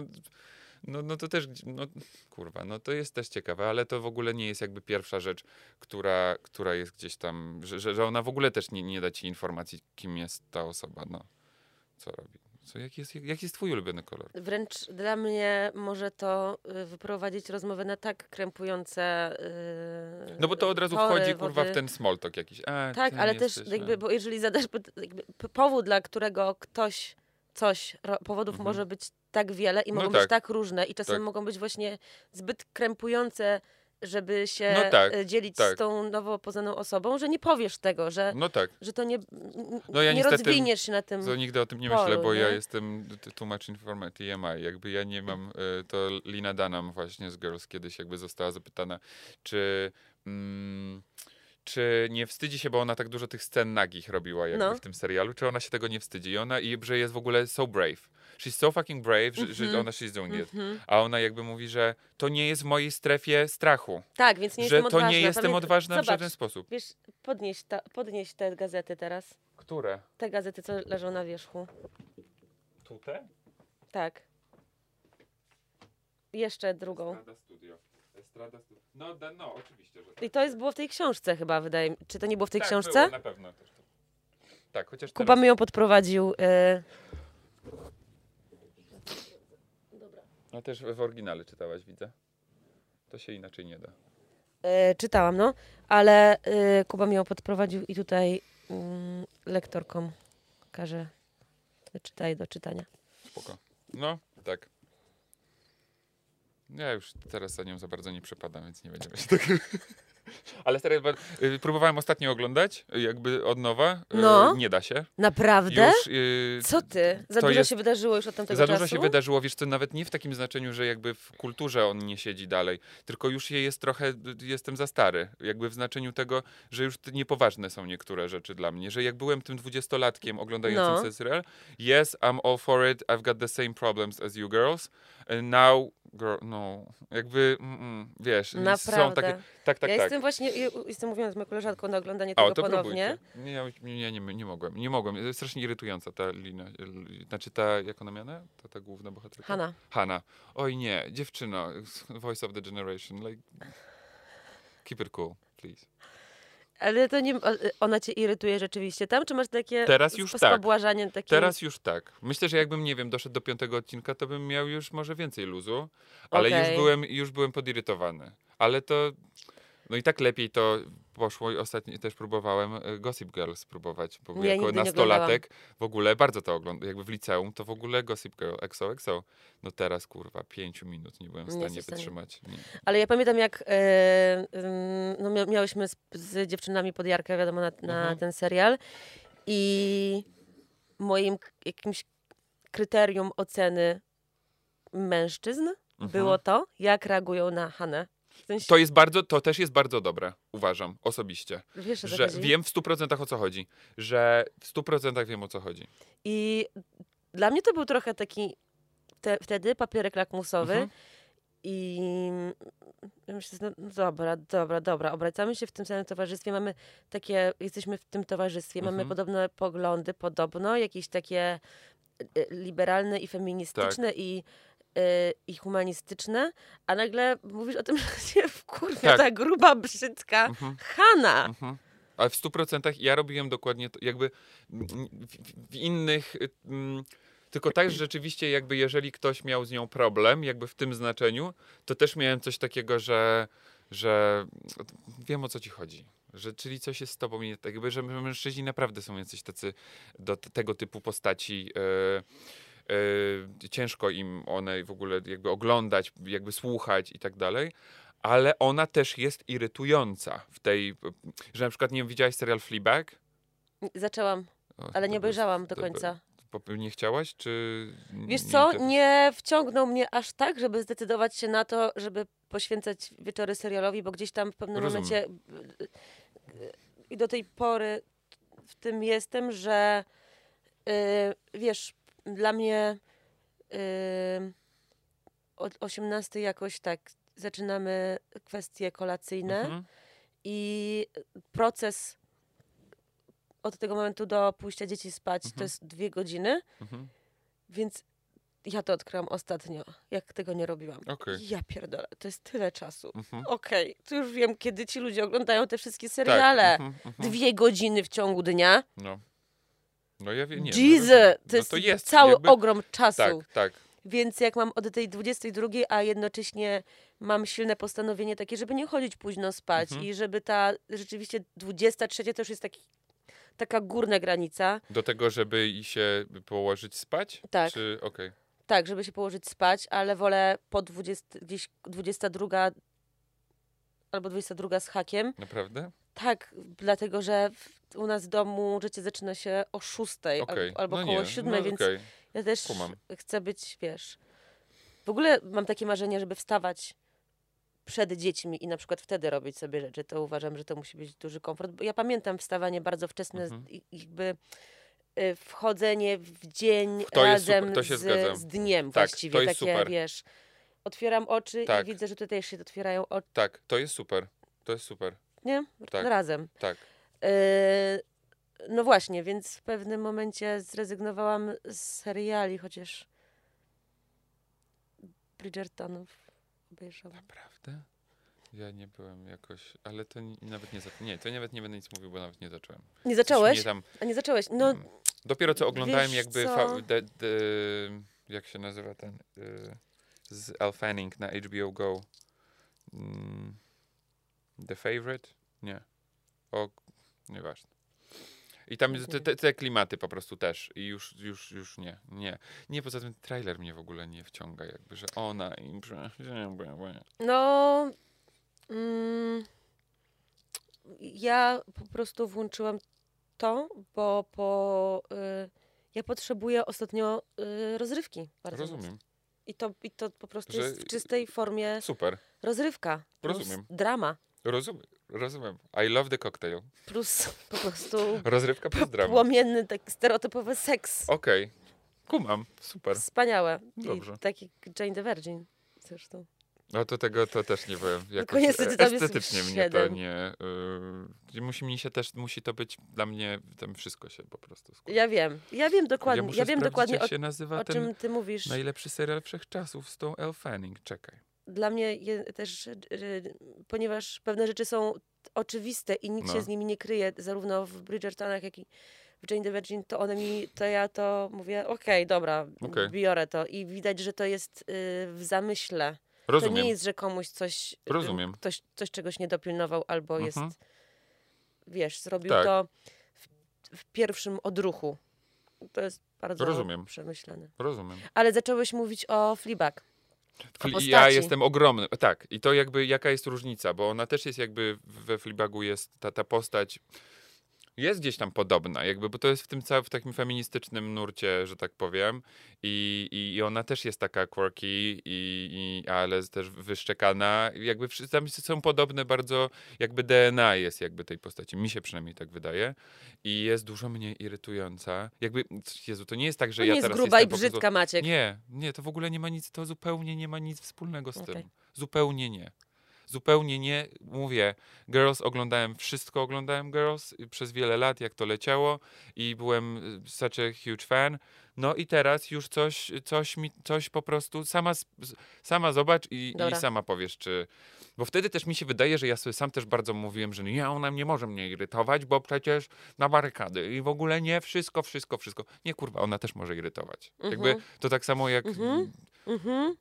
no, no to też, no kurwa, no to jest też ciekawe, ale to w ogóle nie jest jakby pierwsza rzecz, która, która jest gdzieś tam, że, że, ona w ogóle też nie, nie da ci informacji, kim jest ta osoba, no, co robi. Co, jaki, jest, jaki jest twój ulubiony kolor? Wręcz dla mnie może to y, wyprowadzić rozmowę na tak krępujące. y, No bo to od razu tory, wchodzi, kurwa, wody. w ten small talk jakiś. A, Tak, ale też jakby, bo jeżeli zadasz jakby powód, dla którego ktoś coś, powodów Mhm. może być tak wiele i No mogą tak. być tak różne i czasem Tak. mogą być właśnie zbyt krępujące, żeby się No tak, e, dzielić tak. z tą nowo poznaną osobą, że nie powiesz tego, że, No tak, że to nie, No ja nie rozwiniesz się na tym. to nigdy o tym nie polu, myślę, bo ja nie? jestem t- too much informa- TMI. Jakby ja nie mam, e, to Lina Dunham właśnie z Girls kiedyś jakby została zapytana, czy... Mm, czy nie wstydzi się, bo ona tak dużo tych scen nagich robiła jakby No. w tym serialu, czy ona się tego nie wstydzi? I ona, i że jest w ogóle so brave. She's so fucking brave, że, że Mhm. ona she's doing it. Mhm. A ona jakby mówi, że to nie jest w mojej strefie strachu. Tak, więc nie że jestem to odważna. nie jestem Pamięt- odważna w Zobacz, żaden sposób. Wiesz, podnieś, ta, podnieś te gazety teraz. Które? Te gazety, co leżą na wierzchu. Tutaj? Tak. Jeszcze drugą. Studio. Autostrada. No, da, no oczywiście, że tak. I to jest było w tej książce chyba, wydaje mi Czy to nie było w tej tak, książce? Było, na pewno też to. Tak, chociaż Kuba teraz, mi ją podprowadził. y, no też w oryginale czytałaś, widzę. To się inaczej nie da. y, czytałam, no. Ale y, Kuba mi ją podprowadził i tutaj mm, lektorkom każe czytaj do czytania. Spoko. No, tak. Ja już teraz za nią za bardzo nie przepadam, więc nie będziemy się tak... [LAUGHS] Ale ba- y, próbowałem ostatnio oglądać, y, jakby od nowa. y, No. Nie da się. Naprawdę? Już, Co ty? Za to dużo jest- się wydarzyło już od tamtego Za czasu? dużo się wydarzyło, wiesz co, nawet nie w takim znaczeniu, że jakby w kulturze on nie siedzi dalej, tylko już je jest trochę, jestem za stary, jakby w znaczeniu tego, że już niepoważne są niektóre rzeczy dla mnie, że jak byłem tym dwudziestolatkiem oglądającym No. serial, yes, I'm all for it, I've got the same problems as you girls, now, girl, no, jakby, mm, mm, wiesz, są Naprawdę. takie, tak, tak, ja tak. jestem właśnie, ja jestem mówiąc z moją koleżanką na oglądanie tego O, to ponownie. Nie, ja nie, nie, nie, mogłem, nie mogłem. Jest strasznie irytująca ta lina, znaczy ta, jak ona miana? Ta, ta główna bohaterka? Hanna. Hanna. Oj nie, dziewczyno, [LAUGHS] voice of the generation, like, keep it cool, please. Ale to nie, ona cię irytuje rzeczywiście tam, czy masz takie Teraz już tak. Teraz już tak. Myślę, że jakbym, nie wiem, doszedł do piątego odcinka, to bym miał już może więcej luzu, ale już, Okej. byłem, już byłem podirytowany. Ale to, no i tak lepiej to poszło i ostatnio też próbowałem e, Gossip Girl spróbować, bo Ja jako nastolatek w ogóle bardzo to oglądam, jakby w liceum, to w ogóle Gossip Girl, XOXO. No teraz, kurwa, pięciu minut nie byłem w Nie stanie wytrzymać. Nie. Ale ja pamiętam, jak e, no, mia- miałyśmy z, z dziewczynami pod Jarkę, wiadomo, na, na Mhm. ten serial i moim jakimś kryterium oceny mężczyzn Mhm. było to, jak reagują na Hanę. Sensie, To jest bardzo, to też jest bardzo dobre, uważam, osobiście. wiesz, Że chodzi? wiem w 100% o co chodzi. Że w 100% wiem o co chodzi. I dla mnie to był trochę taki te, wtedy papierek lakmusowy Mhm. i ja myślę, no no dobra, dobra, dobra, obracamy się w tym samym towarzystwie, mamy takie, jesteśmy w tym towarzystwie, mamy Mhm. podobne poglądy, podobno, jakieś takie e, liberalne i feministyczne Tak. i, e, i humanistyczne, a nagle mówisz o tym, [LAUGHS] że się wkurwia Tak. ta gruba, brzydka Mhm. Hanna. Mhm. Ale w 100% ja robiłem dokładnie to, jakby w, innych. y, mm, Tylko tak, że rzeczywiście, jakby jeżeli ktoś miał z nią problem, jakby w tym znaczeniu, to też miałem coś takiego, że, że wiem o co ci chodzi. Że, czyli coś jest z tobą nie tak, jakby, że mężczyźni naprawdę są jacyś tacy do tego typu postaci. e, ciężko im one w ogóle jakby oglądać, jakby słuchać i tak dalej. Ale ona też jest irytująca w tej, że na przykład nie widziałaś serial Fleabag? Zaczęłam, O, ale nie obejrzałam do końca. Nie chciałaś, czy... Wiesz co, nie wciągnął mnie aż tak, żeby zdecydować się na to, żeby poświęcać wieczory serialowi, bo gdzieś tam w pewnym Rozumiem. momencie y, i do tej pory w tym jestem, że y, wiesz, dla mnie y, od 18 jakoś tak zaczynamy kwestie kolacyjne Mhm. i proces od tego momentu do pójścia dzieci spać to Mhm. jest dwie godziny. Mhm. Więc ja to odkryłam ostatnio, jak tego nie robiłam. Okej. Ja pierdolę, to jest tyle czasu. Mhm. Okej, to już wiem, kiedy ci ludzie oglądają te wszystkie Tak. seriale. mhm. Dwie godziny w ciągu dnia. No. No ja wiem, nie. Jesus, no, rozumiem. to jest, no to jest cały jakby, ogrom czasu. Tak, tak. Więc jak mam od tej 22, a jednocześnie mam silne postanowienie takie, żeby nie chodzić późno spać Mhm. i żeby ta rzeczywiście 23 to już jest taki, taka górna granica. Do tego, żeby i się położyć spać? Tak. Czy, okej. Tak, żeby się położyć spać, ale wolę po 20, gdzieś 22 albo 22 z hakiem. Naprawdę? Tak, dlatego że w, u nas w domu życie zaczyna się o 6 Okej. albo, no koło nie, 7, no, więc okej. ja też kumam. chcę być, wiesz. W ogóle mam takie marzenie, żeby wstawać przed dziećmi i na przykład wtedy robić sobie rzeczy. To uważam, że to musi być duży komfort. Bo ja pamiętam wstawanie bardzo wczesne, Mhm. jakby y, wchodzenie w dzień super, razem z, z dniem Tak, właściwie. to jest takie, super. wiesz, otwieram oczy Tak. i widzę, że tutaj się otwierają oczy. Tak, to jest super. To jest super. Nie? Tak. Razem. Tak. Y, no właśnie, więc w pewnym momencie zrezygnowałam z seriali, chociaż Bridgertonów obejrzałam. Naprawdę? Ja nie byłem jakoś, ale to ni- nawet nie, nie, to nawet nie będę nic mówił, bo nawet nie zacząłem. Nie zacząłeś? mnie tam, A nie zacząłeś? No, mm, dopiero co oglądałem jakby, co? de, de, jak się nazywa ten, y, z Al Fanning na HBO Go. Mm, The Favorite? Nie. O, nieważne. I tam jest te, te, te klimaty po prostu też. I już, już, już nie, nie. Nie, poza tym trailer mnie w ogóle nie wciąga, jakby, że ona i... no mm, ja po prostu włączyłam to, bo po, y, ja potrzebuję ostatnio y, rozrywki. Bardzo mocno. Rozumiem. I to, I to po prostu Że- jest w czystej formie Super. rozrywka. Rozumiem. drama. Rozumiem. Rozumiem. I love the cocktail. Plus po prostu Rozrywka plus drama. płomienny, taki stereotypowy seks. Okej. Kumam. Super. Wspaniałe. Dobrze. I taki Jane the Virgin zresztą. No to tego to też nie byłem. Jakoś estetycznie mnie to nie. Yy, musi mi się też, musi to być dla mnie, tam wszystko się po prostu składa. Ja wiem. Ja wiem dokładnie. muszę Ja, wiem dokładnie jak o, się nazywa o czym ty mówisz. najlepszy serial wszechczasów z tą Elle Fanning. Czekaj. Dla mnie je, też, y, ponieważ pewne rzeczy są oczywiste i nikt No. się z nimi nie kryje, zarówno w Bridgertonach, jak i w Jane the Virgin, to one mi, to ja to mówię, okej, dobra, Okej. biorę to. I widać, że to jest y, w zamyśle. Rozumiem. To nie jest, że komuś coś, y, Rozumiem. ktoś, ktoś czegoś nie dopilnował albo jest, Mhm. wiesz, zrobił Tak. to w, w pierwszym odruchu. To jest bardzo Rozumiem. przemyślane. Rozumiem. Ale zacząłeś mówić o Fleabag. Postaci. ja jestem ogromny. Tak, i to jakby jaka jest różnica, bo ona też jest jakby we Fleabagu jest ta, ta postać jest gdzieś tam podobna, jakby, bo to jest w tym całym, w takim feministycznym nurcie, że tak powiem. I, i, i ona też jest taka quirky, i, i, ale też wyszczekana. Jakby tam są podobne bardzo, jakby DNA jest jakby tej postaci. Mi się przynajmniej tak wydaje. I jest dużo mniej irytująca. Jakby, Jezu, to nie jest tak, że To ja nie jest teraz gruba i po prostu- brzydka, Maciek. nie, nie, to w ogóle nie ma nic, to zupełnie nie ma nic wspólnego z Okej. tym. Zupełnie nie. Zupełnie nie. Mówię, Girls oglądałem, wszystko oglądałem Girls przez wiele lat, jak to leciało i byłem y, such a huge fan. No i teraz już coś, coś mi, coś po prostu sama, sama zobacz i, i sama powiesz, czy... Bo wtedy też mi się wydaje, że ja sobie sam też bardzo mówiłem, że nie, ona nie może mnie irytować, bo przecież na barykady i w ogóle nie, wszystko, wszystko, wszystko. Nie, kurwa, ona też może irytować. Jakby Mhm. to tak samo jak... Mhm. Mhm.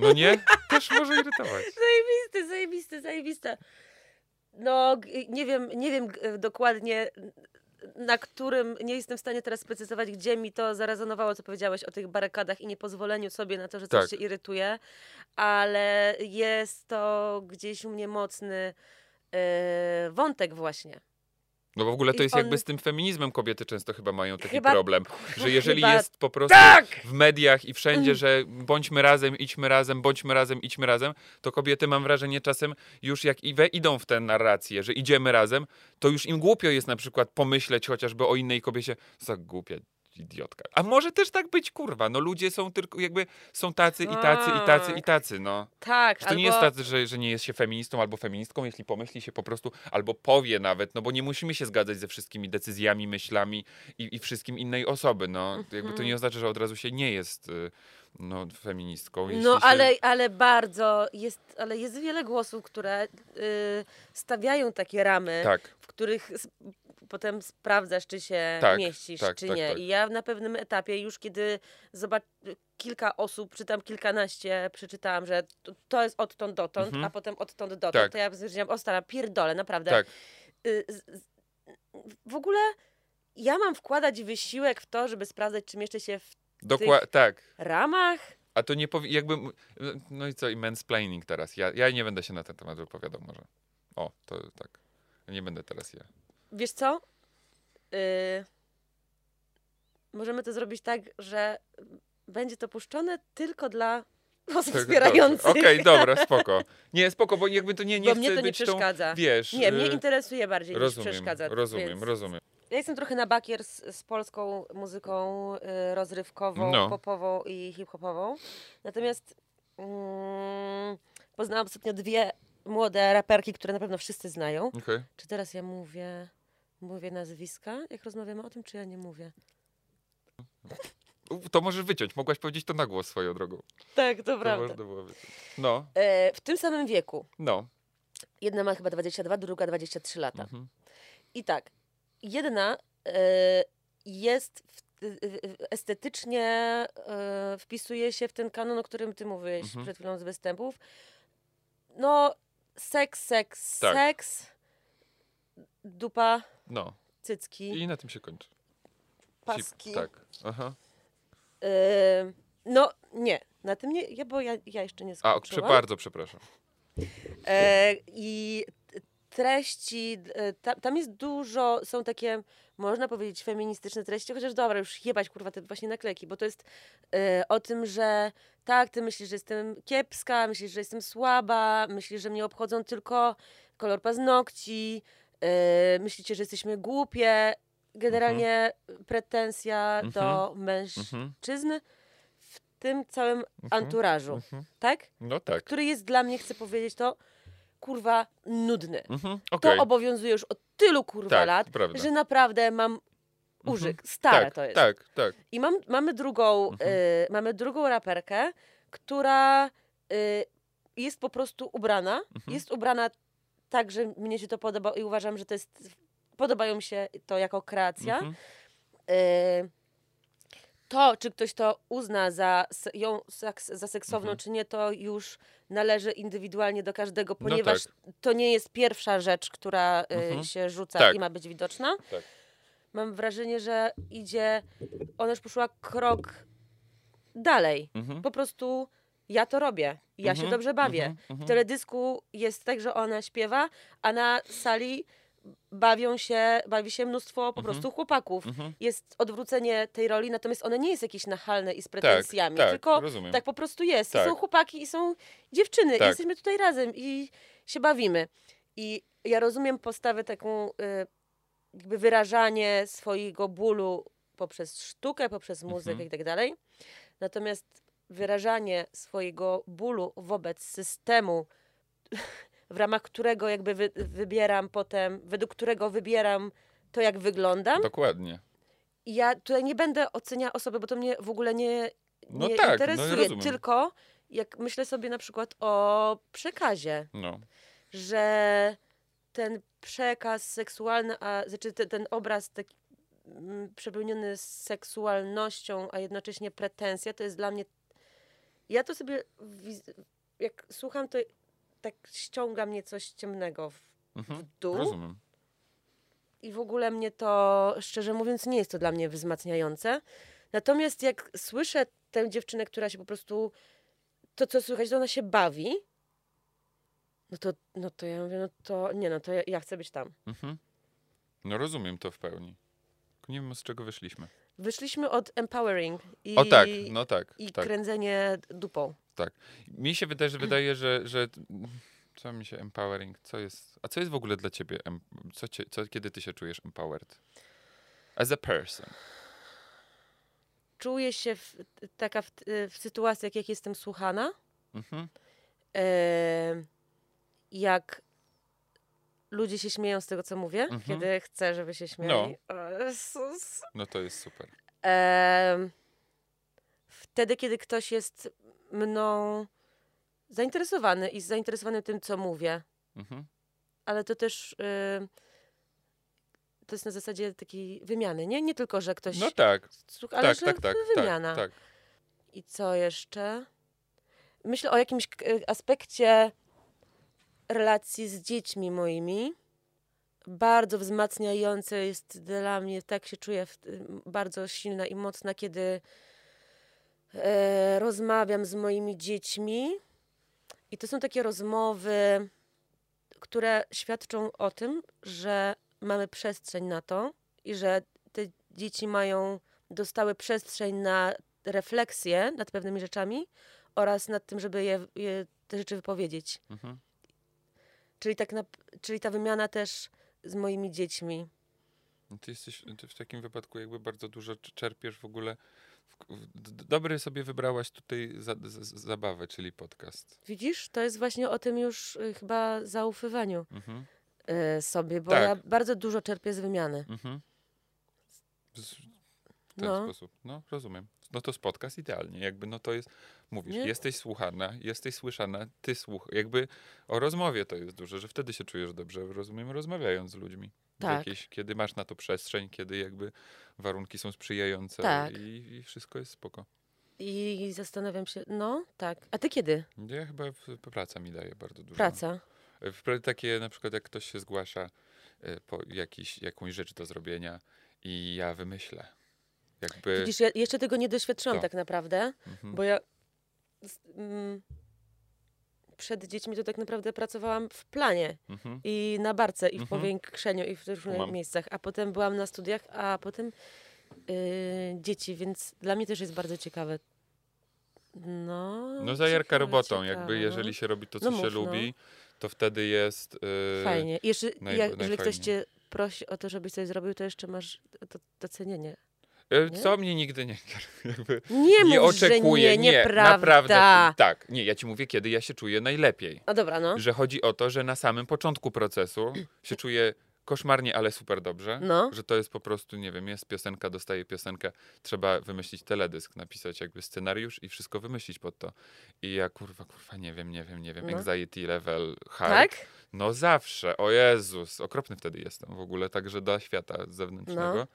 No nie? Też może irytować. [LAUGHS] Zajebiste, zajebiste, zajebiste. No, nie wiem, nie wiem dokładnie na którym, nie jestem w stanie teraz sprecyzować, gdzie mi to zarezonowało, co powiedziałeś o tych barykadach i niepozwoleniu sobie na to, że coś Tak. się irytuje, ale jest to gdzieś u mnie mocny e, wątek właśnie. No bo w ogóle to jest on- jakby z tym feminizmem kobiety często chyba mają taki Chyba- problem, że jeżeli chyba jest po prostu tak! w mediach i wszędzie, Mm. że bądźmy razem, idźmy razem, bądźmy razem, idźmy razem, to kobiety mam wrażenie czasem już jak i we idą w tę narrację, że idziemy razem, to już im głupio jest na przykład pomyśleć chociażby o innej kobiecie, za głupia idiotka. A może też tak być, kurwa, no ludzie są tylko jakby, są tacy i tacy i tacy i Tak. tacy, no. Tak, Że to albo... nie jest tak, że, że nie jest się feministą albo feministką, jeśli pomyśli się po prostu, albo powie nawet, no bo nie musimy się zgadzać ze wszystkimi decyzjami, myślami i, i wszystkim innej osoby, no. Jakby to Mhm. nie oznacza, że od razu się nie jest y, no, feministką. No, się... ale, ale bardzo jest, ale jest wiele głosów, które y, stawiają takie ramy, Tak, w których potem sprawdzasz, czy się Tak, mieścisz, tak, czy tak, nie. tak. I ja na pewnym etapie, już kiedy zobacz, kilka osób, czy tam kilkanaście, przeczytałam, że to, to jest odtąd dotąd, Mhm. a potem odtąd dotąd, Tak. to ja stwierdziłam, o stara, pierdolę, naprawdę. tak. Y, z- z- w ogóle ja mam wkładać wysiłek w to, żeby sprawdzać, czy mieszczę się w Dokła- tak. ramach? A to nie powi- jakby, no i co, i mansplaining teraz. Ja, ja nie będę się na ten temat wypowiadał może. O, to tak. Nie będę teraz ja. Wiesz co? Y, możemy to zrobić tak, że będzie to puszczone tylko dla osób Tak, wspierających. Okej, dobra, [LAUGHS] spoko. Nie, spoko, bo jakby to nie, nie bo mnie to nie być tą, przeszkadza. wiesz... Nie, mnie y, interesuje bardziej Rozumiem, niż przeszkadza. rozumiem, więc rozumiem. Ja jestem trochę na bakier z, z polską muzyką y, rozrywkową, No. popową i hip-hopową. Natomiast mm, poznałam ostatnio dwie młode raperki, które na pewno wszyscy znają. Okej. Czy teraz ja mówię, mówię nazwiska, jak rozmawiamy o tym, czy ja nie mówię? To możesz wyciąć, mogłaś powiedzieć to na głos swoją drogą. Tak, to To prawda. można było wyciąć. No, E, w tym samym wieku. no. Jedna ma chyba 22, druga 23 lata. Mhm. I tak, jedna e, jest w, estetycznie e, wpisuje się w ten kanon, o którym ty mówiłeś Mhm. przed chwilą z występów. No, seks, seks, Tak. seks, dupa, No. cycki, I na tym się kończy. paski. Tak. Aha. E, no, nie, na tym nie, ja, bo ja, ja jeszcze nie A, skończyłam. prze, bardzo przepraszam. E, I treści, e, ta, tam jest dużo, są takie, można powiedzieć, feministyczne treści, chociaż dobra, już jebać kurwa te właśnie naklejki, bo to jest e, o tym, że tak, ty myślisz, że jestem kiepska, myślisz, że jestem słaba, myślisz, że mnie obchodzą tylko kolor paznokci, myślicie, że jesteśmy głupie. Generalnie pretensja do mężczyzn Mhm. w tym całym Mhm. anturażu, Mhm. tak? No tak. który jest dla mnie, chcę powiedzieć to, kurwa, nudny. Mhm. To obowiązuje już od tylu kurwa Tak, lat, prawda. że naprawdę mam użyk. Stare tak, to jest. Tak, tak. I mam, mamy, drugą, Mhm. y, mamy drugą raperkę, która y, jest po prostu ubrana. Mhm. Jest ubrana tak, że mnie się to podoba i uważam, że to jest. Podobają mi się to jako kreacja. Mhm. Y, to, czy ktoś to uzna za ją seks- za seksowną, Mhm. czy nie, to już należy indywidualnie do każdego, No ponieważ tak. to nie jest pierwsza rzecz, która y, Mhm. się rzuca Tak. i ma być widoczna. Tak. Mam wrażenie, że idzie, ona już poszła krok dalej. Mhm. Po prostu ja to robię. Ja się Mhm. dobrze bawię. Mhm. W Mhm. teledysku jest tak, że ona śpiewa, a na sali bawią się, bawi się mnóstwo po prostu chłopaków. Jest odwrócenie tej roli, natomiast one nie jest jakieś nachalne i z Tak, pretensjami, tak, tylko rozumiem. tak po prostu jest. I Tak. są chłopaki i są dziewczyny. I Tak. jesteśmy tutaj razem i się bawimy. I ja rozumiem postawę taką, y, jakby wyrażanie swojego bólu poprzez sztukę, poprzez muzykę Mhm. i tak dalej. Natomiast wyrażanie swojego bólu wobec systemu, w ramach którego jakby wy, wybieram potem, według którego wybieram to, jak wyglądam. Dokładnie. Ja tutaj nie będę oceniała osoby, bo to mnie w ogóle nie, No nie tak, no interesuje. rozumiem. tylko jak myślę sobie na przykład o przekazie, No. że ten przekaz seksualny, a znaczy ten, ten obraz taki mm, przepełniony seksualnością, a jednocześnie pretensja, to jest dla mnie. Ja to sobie, jak słucham, to tak ściąga mnie coś ciemnego w, Mhm. w dół. Rozumiem. I w ogóle mnie to, szczerze mówiąc, nie jest to dla mnie wzmacniające. Natomiast jak słyszę tę dziewczynę, która się po prostu, to co słychać, to ona się bawi, no to, no to ja mówię, no to nie, no to ja, ja chcę być tam. Mhm. No rozumiem to w pełni. Tylko nie wiem, z czego wyszliśmy. Wyszliśmy od empowering i, O tak, no tak, i tak, kręcenie dupą. tak. Mi się wydaje, że wydaje, że, że co mi się empowering, co jest, a co jest w ogóle dla ciebie, co, cię, co kiedy ty się czujesz empowered? As a person. Czuję się w, taka w, w sytuacjach, jak jestem słuchana, Mhm. e, jak ludzie się śmieją z tego, co mówię, Mhm. kiedy chcę, żeby się śmiali. O Jezus. No to jest super. Em, wtedy, kiedy ktoś jest mną zainteresowany i zainteresowany tym, co mówię, Mhm. ale to też y, to jest na zasadzie takiej wymiany, nie? Nie tylko, że ktoś No tak, słucha, ale tak, że tak, tak, wymiana. tak, tak. I co jeszcze? Myślę o jakimś k- aspekcie relacji z dziećmi moimi. Bardzo wzmacniające jest dla mnie, tak się czuję bardzo silna i mocna, kiedy e, rozmawiam z moimi dziećmi. I to są takie rozmowy, które świadczą o tym, że mamy przestrzeń na to i że te dzieci mają, dostały przestrzeń na refleksję nad pewnymi rzeczami oraz nad tym, żeby je, je te rzeczy wypowiedzieć. Mhm. Czyli, tak na, czyli ta wymiana też z moimi dziećmi. No Ty jesteś ty w takim wypadku jakby bardzo dużo cz- czerpiesz w ogóle. W, w, dobry sobie wybrałaś tutaj za, zabawę, czyli podcast. Widzisz, to jest właśnie o tym już y, chyba zaufywaniu Mhm. y, sobie, bo Tak. ja bardzo dużo czerpię z wymiany. Mhm. W ten No. sposób. No, rozumiem. No to podcast idealnie. Jakby no to jest, mówisz, Nie? jesteś słuchana, jesteś słyszana, ty słuch. Jakby o rozmowie to jest duże, że wtedy się czujesz dobrze, rozumiem, rozmawiając z ludźmi. Tak. Jakieś, kiedy masz na to przestrzeń, kiedy jakby warunki są sprzyjające Tak. i, i wszystko jest spoko. I zastanawiam się, no tak. A ty kiedy? Ja chyba praca mi daje bardzo dużo. Praca. Takie na przykład jak ktoś się zgłasza e, po jakiś, jakąś rzecz do zrobienia i ja wymyślę. Jakby. Widzisz, ja jeszcze tego nie doświadczyłam To. tak naprawdę, Mhm. bo ja mm, przed dziećmi to tak naprawdę pracowałam w planie Mhm. i na barce, i w Mhm. powiększeniu, i w różnych Kumam. miejscach, a potem byłam na studiach, a potem yy, dzieci, więc dla mnie też jest bardzo ciekawe. No, No zajarka robotą, ciekawe, jakby no. jeżeli się robi to, co No się mów, no. lubi, to wtedy jest. e, Fajnie. Jeszcze, naj- jak, jeżeli ktoś cię prosi o to, żebyś coś zrobił, to jeszcze masz to docenienie. E? Co mnie nigdy nie. Jakby Nie, nie mów, oczekuję, że nie, nie, naprawdę. Tak, nie, ja ci mówię, kiedy ja się czuję najlepiej. A dobra, no. Że chodzi o to, że na samym początku procesu się czuję koszmarnie, ale super dobrze. No. Że to jest po prostu, nie wiem, jest piosenka, dostaję piosenkę, trzeba wymyślić teledysk, napisać jakby scenariusz i wszystko wymyślić pod to. I ja kurwa, kurwa, nie wiem, nie wiem, nie wiem, No. anxiety level hard. Tak? No zawsze, o Jezus, okropny wtedy jestem w ogóle, także dla świata zewnętrznego, No.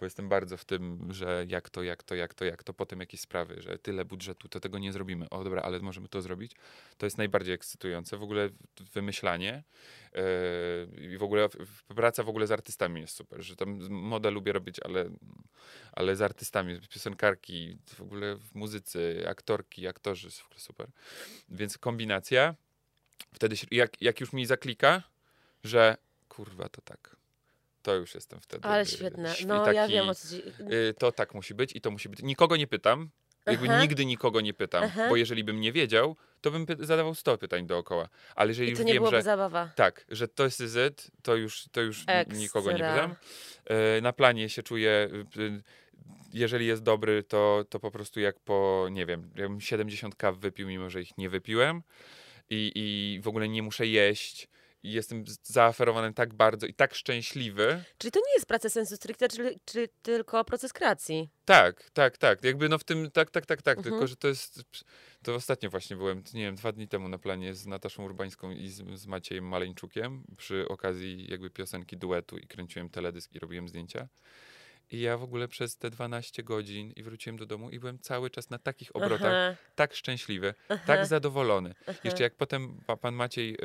bo jestem bardzo w tym, że jak to, jak to, jak to, jak to, potem jakieś sprawy, że tyle budżetu, to tego nie zrobimy. O dobra, ale możemy to zrobić. To jest najbardziej ekscytujące, w ogóle wymyślanie yy, i w ogóle praca w ogóle z artystami jest super, że tam modę lubię robić, ale, ale z artystami, piosenkarki, w ogóle w muzycy, aktorki, aktorzy, jest w ogóle super. Więc kombinacja, wtedy się, jak, jak już mi zaklika, że kurwa to tak, to już jestem wtedy. Ale y, świetne. świ- No, ja wiem o co ci... y, to tak musi być i to musi być. Nikogo nie pytam. Jakby Aha. nigdy nikogo nie pytam, Aha. bo jeżeli bym nie wiedział, to bym zadawał 100 pytań dookoła. Ale jeżeli I już wiem, że zabawa. tak, że to jest Z, to już, to już nikogo nie pytam. E, Na planie się czuję, y, y, jeżeli jest dobry, to, to po prostu jak po, nie wiem, jakbym 70 kaw wypił, mimo że ich nie wypiłem i, i w ogóle nie muszę jeść. I jestem zaaferowany tak bardzo i tak szczęśliwy. Czyli to nie jest praca sensu stricte, czy, czy tylko proces kreacji. Tak, tak, tak. Jakby no w tym, tak, tak, tak, tak. Mhm. Tylko, że to jest, to ostatnio właśnie byłem, nie wiem, dwa dni temu na planie z Nataszą Urbańską i z, z Maciejem Maleńczukiem przy okazji jakby piosenki duetu i kręciłem teledysk i robiłem zdjęcia. I ja w ogóle przez te 12 godzin i wróciłem do domu i byłem cały czas na takich obrotach, Aha, tak szczęśliwy, aha, tak zadowolony. aha. Jeszcze jak potem pa, pan Maciej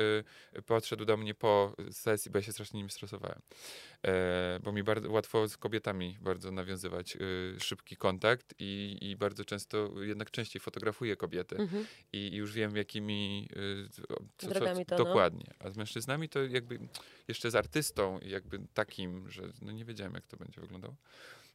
y, podszedł do mnie po sesji, bo ja się strasznie nim stresowałem, bo mi bardzo łatwo z kobietami bardzo nawiązywać y, szybki kontakt i, i bardzo często jednak częściej fotografuję kobiety Mhm. i, i już wiem jakimi y, co, Drogami to, no. dokładnie. A z mężczyznami to jakby jeszcze z artystą i jakby takim, że no nie wiedziałem jak to będzie wyglądało.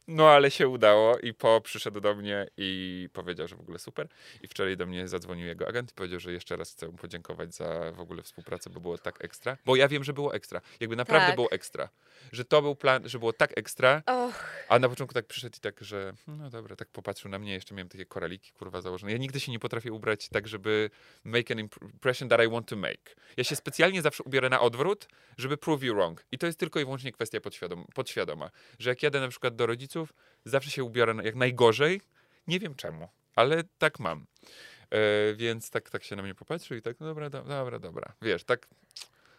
No ale się udało i po przyszedł do mnie i powiedział, że w ogóle super. I wczoraj do mnie zadzwonił jego agent i powiedział, że jeszcze raz chcę mu podziękować za w ogóle współpracę, bo było tak ekstra. Bo ja wiem, że było ekstra. Jakby naprawdę Tak. było ekstra. Że to był plan, że było tak ekstra, Och, a na początku tak przyszedł i tak, że no dobra, tak popatrzył na mnie, jeszcze miałem takie koraliki, kurwa, założone. Ja nigdy się nie potrafię ubrać tak, żeby make an impression that I want to make. Ja się specjalnie zawsze ubiorę na odwrót, żeby prove you wrong. I to jest tylko i wyłącznie kwestia podświadom podświadoma. Że jak jadę na przykład do rodziców, zawsze się ubiorę jak najgorzej. Nie wiem czemu, ale tak mam. E, więc tak, tak się na mnie popatrzył i tak, no dobra, do, dobra, dobra. Wiesz, tak...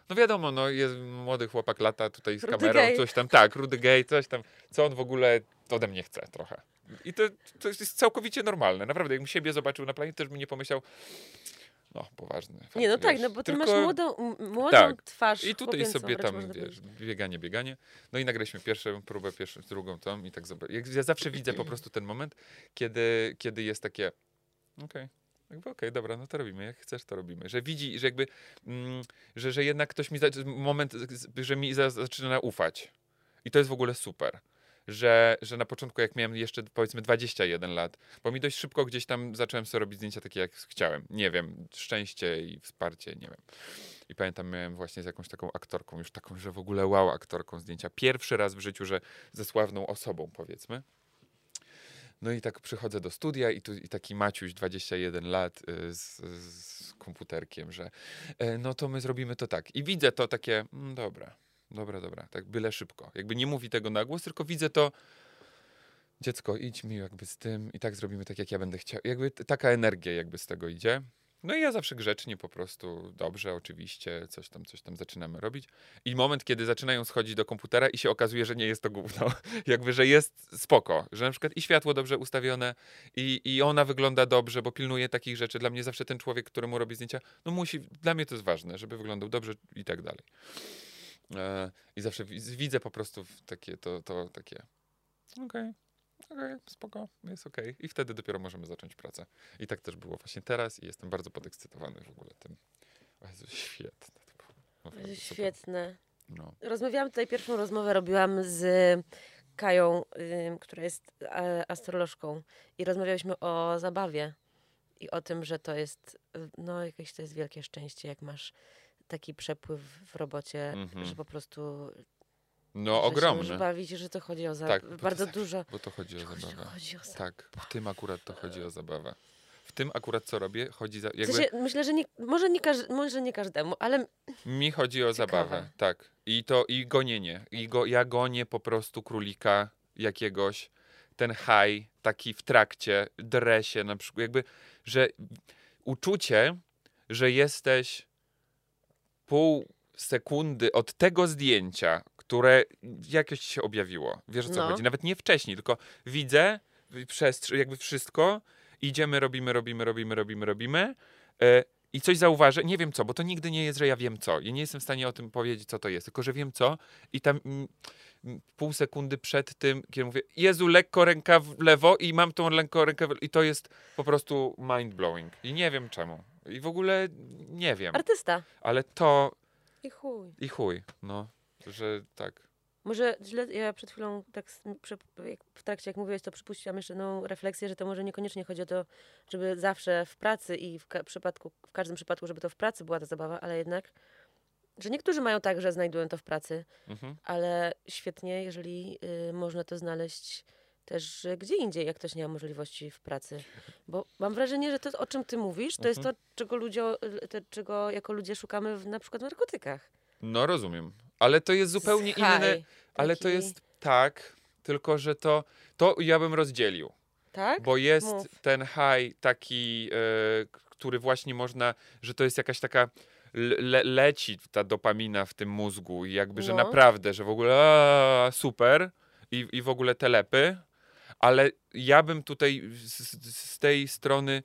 No wiadomo, no jest młody chłopak lata tutaj z Rudy kamerą, gay. coś tam, tak, rudy gay, coś tam, co on w ogóle ode mnie chce trochę. I to, to jest całkowicie normalne, naprawdę. Jakbym siebie zobaczył na planie, też bym nie pomyślał, no poważny. nie, no fakt, tak, wiesz. no bo ty Tylko- masz młodą, młodą Tak. twarz. I tutaj sobie tam, wiesz, bieganie, bieganie. No i nagraliśmy pierwszą próbę, pierwszą, drugą tą i tak zobacz. Ja zawsze widzę po prostu ten moment, kiedy, kiedy jest takie, okej, jakby okej, dobra, no to robimy, jak chcesz, to robimy. Że widzi, że jakby, mm, że, że jednak ktoś mi, za, moment, że mi za, zaczyna ufać. I to jest w ogóle super. Że, że na początku, jak miałem jeszcze powiedzmy 21 lat, bo mi dość szybko gdzieś tam zacząłem sobie robić zdjęcia takie, jak chciałem. Nie wiem, szczęście i wsparcie, nie wiem. I pamiętam, miałem właśnie z jakąś taką aktorką, już taką, że w ogóle wow, aktorką zdjęcia. Pierwszy raz w życiu, że ze sławną osobą, powiedzmy. No i tak przychodzę do studia i tu i taki Maciuś, 21 lat, y, z, z komputerkiem, że e, no to my zrobimy to tak. I widzę to takie, mm, dobra, dobra, dobra, tak byle szybko. Jakby nie mówi tego na głos, tylko widzę to, dziecko, idź mi jakby z tym i tak zrobimy tak, jak ja będę chciał. Jakby taka energia jakby z tego idzie. No i ja zawsze grzecznie po prostu, dobrze, oczywiście, coś tam, coś tam zaczynamy robić. I moment, kiedy zaczynają schodzić do komputera i się okazuje, że nie jest to gówno. [LAUGHS] jakby, że jest spoko. Że na przykład i światło dobrze ustawione i, i ona wygląda dobrze, bo pilnuje takich rzeczy. Dla mnie zawsze ten człowiek, któremu robi zdjęcia, no musi, dla mnie to jest ważne, żeby wyglądał dobrze i tak dalej. E, I zawsze wi- widzę po prostu takie, to, to takie, okej, okej, spoko, jest okej. I wtedy dopiero możemy zacząć pracę. I tak też było właśnie teraz i jestem bardzo podekscytowany w ogóle tym. O Jezu, świetne to było. Świetne. No. Rozmawiałam tutaj, pierwszą rozmowę robiłam z Kają, ym, która jest e, astrolożką i rozmawialiśmy o zabawie i o tym, że to jest, y, no jakieś to jest wielkie szczęście, jak masz taki przepływ w robocie, Mhm. że po prostu No, się ogromny. możesz bawić, że to chodzi o Tak, zabawę. to Bardzo tak. dużo. Bo to chodzi o zabawę. chodzi o. Tak, w tym akurat to chodzi o zabawę. W tym akurat co robię, chodzi za. W Jakby sensie, myślę, że nie, może, nie każ, może nie każdemu, ale mi chodzi o Ciekawe. zabawę. Tak. I to i gonienie. I go, ja gonię po prostu królika jakiegoś. Ten haj, taki w trakcie, dresie na przykład. Jakby, że uczucie, że jesteś pół sekundy od tego zdjęcia, które jakoś się objawiło. Wiesz o co No. chodzi? Nawet nie wcześniej, tylko widzę przestrz- jakby wszystko, idziemy, robimy, robimy, robimy, robimy, robimy e, i coś zauważę, nie wiem co, bo to nigdy nie jest, że ja wiem co. Ja nie jestem w stanie o tym powiedzieć, co to jest, tylko że wiem co i tam mm, mm, pół sekundy przed tym, kiedy mówię, Jezu, lekko ręka w lewo i mam tą lekko rękę w... i to jest po prostu mind-blowing. I nie wiem czemu. I w ogóle nie wiem, artysta. ale to I chuj. i chuj, no, że tak. Może źle, ja przed chwilą tak w trakcie, jak mówiłeś, to przypuściłam jeszcze jedną refleksję, że to może niekoniecznie chodzi o to, żeby zawsze w pracy i w, przypadku, w każdym przypadku, żeby to w pracy była ta zabawa, ale jednak, że niektórzy mają tak, że znajdują to w pracy, Mhm. ale świetnie, jeżeli y, można to znaleźć też gdzie indziej, jak ktoś nie ma możliwości w pracy. Bo mam wrażenie, że to, o czym ty mówisz, to jest Mhm. to, czego, ludzie, to, czego jako ludzie szukamy w, na przykład w narkotykach. No rozumiem, ale to jest zupełnie inne, High, ale to taki- jest tak, tylko że to, to ja bym rozdzielił. Tak? Bo jest Mów. ten high taki, e, który właśnie można, że to jest jakaś taka le, leci ta dopamina w tym mózgu i jakby, że No. naprawdę, że w ogóle a, super i, i w ogóle telepy, ale ja bym tutaj z, z- tej strony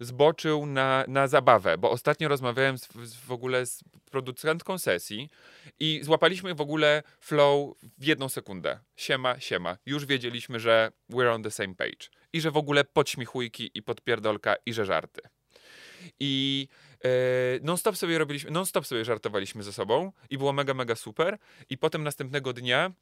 zboczył na, na zabawę, bo ostatnio rozmawiałem z, w ogóle z producentką sesji i złapaliśmy w ogóle flow w jedną sekundę. Siema, siema. Już wiedzieliśmy, że we're on the same page. I że w ogóle podśmichujki i podpierdolka i że żarty. I e, non-stop sobie robiliśmy, non-stop sobie żartowaliśmy ze sobą i było mega, mega super. I potem następnego dnia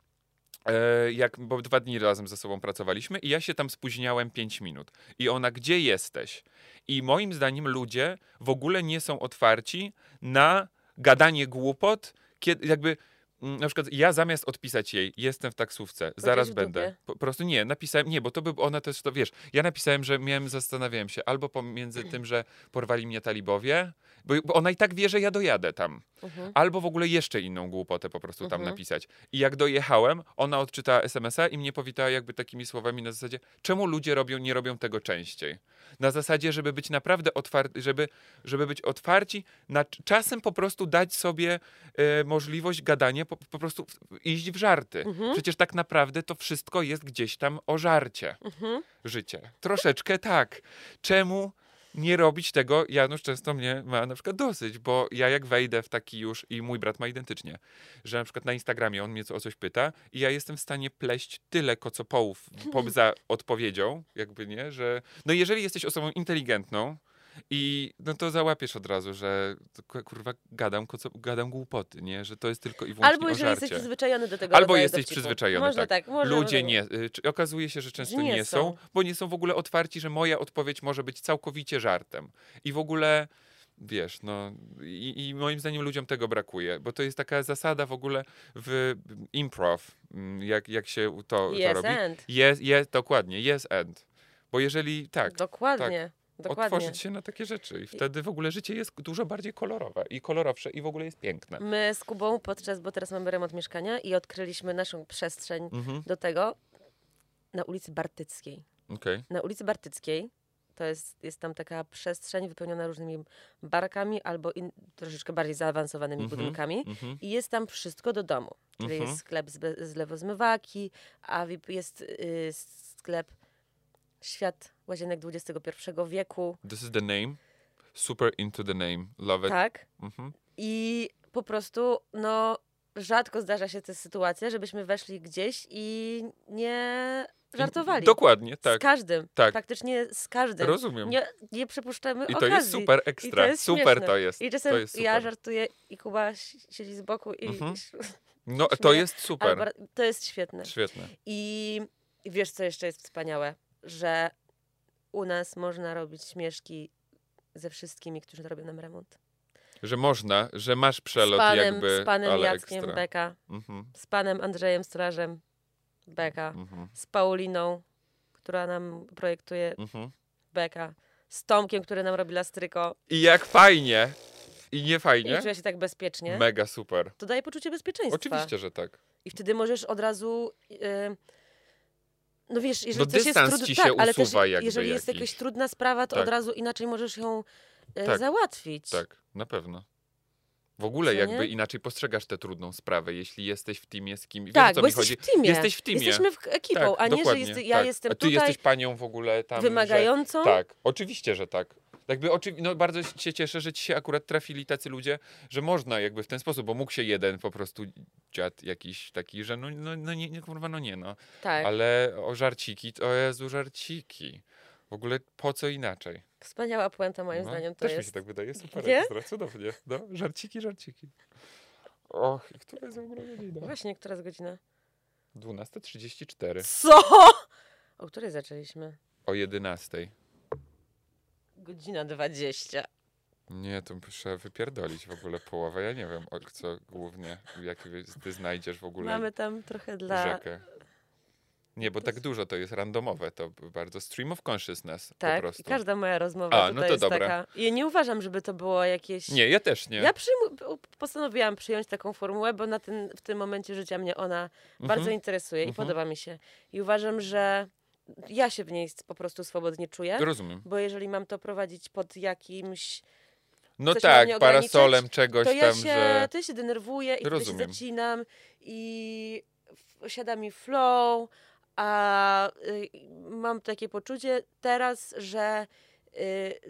jak, bo dwa dni razem ze sobą pracowaliśmy i ja się tam spóźniałem 5 minut. I ona, gdzie jesteś? I moim zdaniem ludzie w ogóle nie są otwarci na gadanie głupot, kiedy jakby na przykład ja zamiast odpisać jej, jestem w taksówce, zaraz będę. po prostu nie, napisałem, nie, bo to by ona też, to wiesz, ja napisałem, że miałem, zastanawiałem się, albo pomiędzy [CLEARS THROAT] tym, że porwali mnie talibowie, bo, bo ona i tak wie, że ja dojadę tam Mhm. albo w ogóle jeszcze inną głupotę po prostu tam Mhm. napisać. I jak dojechałem, ona odczytała SMS-a i mnie powitała jakby takimi słowami na zasadzie, czemu ludzie robią, nie robią tego częściej? Na zasadzie, żeby być naprawdę otwarty, żeby, żeby być otwarci, na, czasem po prostu dać sobie e, możliwość gadania, po, po prostu iść w żarty. Mhm. Przecież tak naprawdę to wszystko jest gdzieś tam o żarcie Mhm. życie. Troszeczkę tak. Czemu nie robić tego? Janusz często mnie ma na przykład dosyć, bo ja jak wejdę w taki już, i mój brat ma identycznie, że na przykład na Instagramie on mnie o coś pyta i ja jestem w stanie pleść tyle kocopołów [LAUGHS] poza odpowiedzią, jakby nie, że no jeżeli jesteś osobą inteligentną, i no to załapiesz od razu, że to, ku- kurwa gadam, gadam głupoty, nie? Że to jest tylko i wyłącznie Albo jeżeli jesteś przyzwyczajony do tego Albo jesteś dowcipu. przyzwyczajony, Można tak. tak. można, Ludzie nie. y, czy- Okazuje się, że często nie nie, są, są. bo nie są w ogóle otwarci, że moja odpowiedź może być całkowicie żartem. I w ogóle, wiesz, no i, i moim zdaniem ludziom tego brakuje, bo to jest taka zasada w ogóle w improv, mm, jak, jak się to, to Yes robi. and. Yes, yes, dokładnie, yes and. Bo jeżeli tak, Dokładnie. Dokładnie. otworzyć się na takie rzeczy i wtedy w ogóle życie jest dużo bardziej kolorowe i kolorowsze i w ogóle jest piękne. My z Kubą podczas, bo teraz mamy remont mieszkania i odkryliśmy naszą przestrzeń Mhm. do tego. na ulicy Bartyckiej. Okej. Na ulicy Bartyckiej to jest, jest tam taka przestrzeń wypełniona różnymi barkami albo in, troszeczkę bardziej zaawansowanymi Mhm. budynkami. Mhm. I jest tam wszystko do domu. Czyli Mhm. jest sklep z, z lewozmywaki, a jest y, sklep Świat Łazienek XXI wieku. This is the name. Super into the name. Love it. Tak. Mhm. I po prostu, no, rzadko zdarza się ta sytuacja, żebyśmy weszli gdzieś i nie żartowali. Dokładnie, Z tak. każdym. Tak. Praktycznie z każdym. Rozumiem. Nie, nie przypuszczamy I to okazji. jest super I to ekstra. jest super śmieszne. to jest. I czasem jest ja żartuję i Kuba si- siedzi z boku i... Mhm. [LAUGHS] No to jest super. to jest świetne. Świetne. I wiesz, co jeszcze jest wspaniałe? Że u nas można robić śmieszki ze wszystkimi, którzy robią nam remont. Że można, że masz przelot z panem, jakby, z panem Jackiem ekstra. Beka, Mhm. z panem Andrzejem Strażem Beka, Mhm. z Pauliną, która nam projektuje Mhm. Beka, z Tomkiem, który nam robi lastryko. I jak fajnie. I nie I fajnie. czuję się tak bezpiecznie. Mega super. To daje poczucie bezpieczeństwa. Oczywiście, że tak. I wtedy możesz od razu. Yy, no wiesz, jeżeli No coś jest trudne, ci tak, się ale też jeżeli jest jakiś. jakaś trudna sprawa, to Tak. od razu inaczej możesz ją e, Tak. załatwić. Tak, na pewno. W ogóle jakby inaczej postrzegasz tę trudną sprawę, jeśli jesteś w teamie z kimś. Wiesz, Tak, co bo mi jesteś chodzi? w teamie. Jesteś w teamie. Jesteśmy w ekipą, tak, a nie, że jest, ja tak. jestem A ty tutaj jesteś panią w ogóle tam. wymagającą. Że, tak, oczywiście, że tak. Jakby no bardzo się cieszę, że ci się akurat trafili tacy ludzie, że można jakby w ten sposób, bo mógł się jeden po prostu dziad jakiś taki, że no, no, no nie, nie, kurwa, no nie no. Tak. Ale o żarciki, to Jezu, żarciki. W ogóle po co inaczej? Wspaniała puenta moim No, zdaniem to Też mi jest. się tak wydaje, super Nie? ekstra, cudownie. No, żarciki, żarciki. Och, która jest w ogóle godzina? Właśnie, która jest godzina? 12.34. Co? O której zaczęliśmy? O 11.00. Godzina 20. Nie, to muszę wypierdolić w ogóle połowę. Ja nie wiem, o co głównie, jakie ty znajdziesz w ogóle Mamy tam trochę dla. rzekę. Nie, bo tak dużo to jest randomowe, to bardzo stream of consciousness po Tak, prostu. i każda moja rozmowa A, no tutaj to jest dobra. taka. Ja nie uważam, żeby to było jakieś. Nie, ja też nie. Ja przyjmu... postanowiłam przyjąć taką formułę, bo na ten, w tym momencie życia mnie ona bardzo Mhm. interesuje i Mhm. podoba mi się. I uważam, że ja się w niej po prostu swobodnie czuję, Rozumiem. bo jeżeli mam to prowadzić pod jakimś. No tak, parasolem czegoś To ja, tam, się, że... to ja się denerwuję i wtedy się Rozumiem. zacinam i siada mi flow, a y, mam takie poczucie teraz, że y,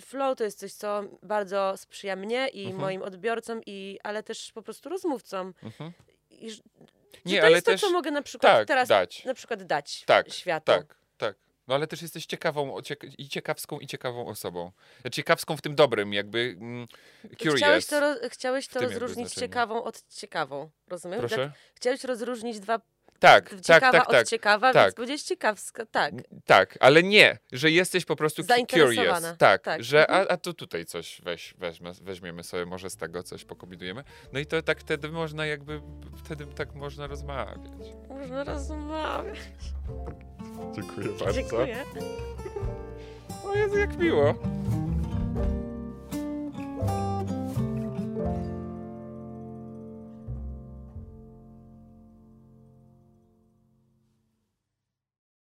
flow to jest coś, co bardzo sprzyja mnie i Mhm. moim odbiorcom, i, ale też po prostu rozmówcom. Mhm. I, że Nie, to ale jest też... to, co mogę na przykład Tak, teraz dać. na przykład dać Tak, światu. Tak, tak. No ale też jesteś ciekawą, ciek- i ciekawską, i ciekawą osobą. Znaczy, Ciekawską w tym dobrym, jakby mm, curious. Chciałeś to, chciałeś to rozróżnić ciekawą od ciekawą, rozumiem? Proszę? Chciałeś rozróżnić dwa tak, ciekawa tak, tak, od ciekawa, tak. tak. więc tak. będziesz ciekawska, tak. Tak, ale nie, że jesteś po prostu curious. Tak, tak. że a, mhm. a tu tutaj coś weź, weźmy, weźmiemy sobie może z tego coś, pokombinujemy. No i to tak wtedy można jakby, wtedy tak można rozmawiać. Można rozmawiać. Dziękuję bardzo. Dziękuję. O Jezu, jak miło.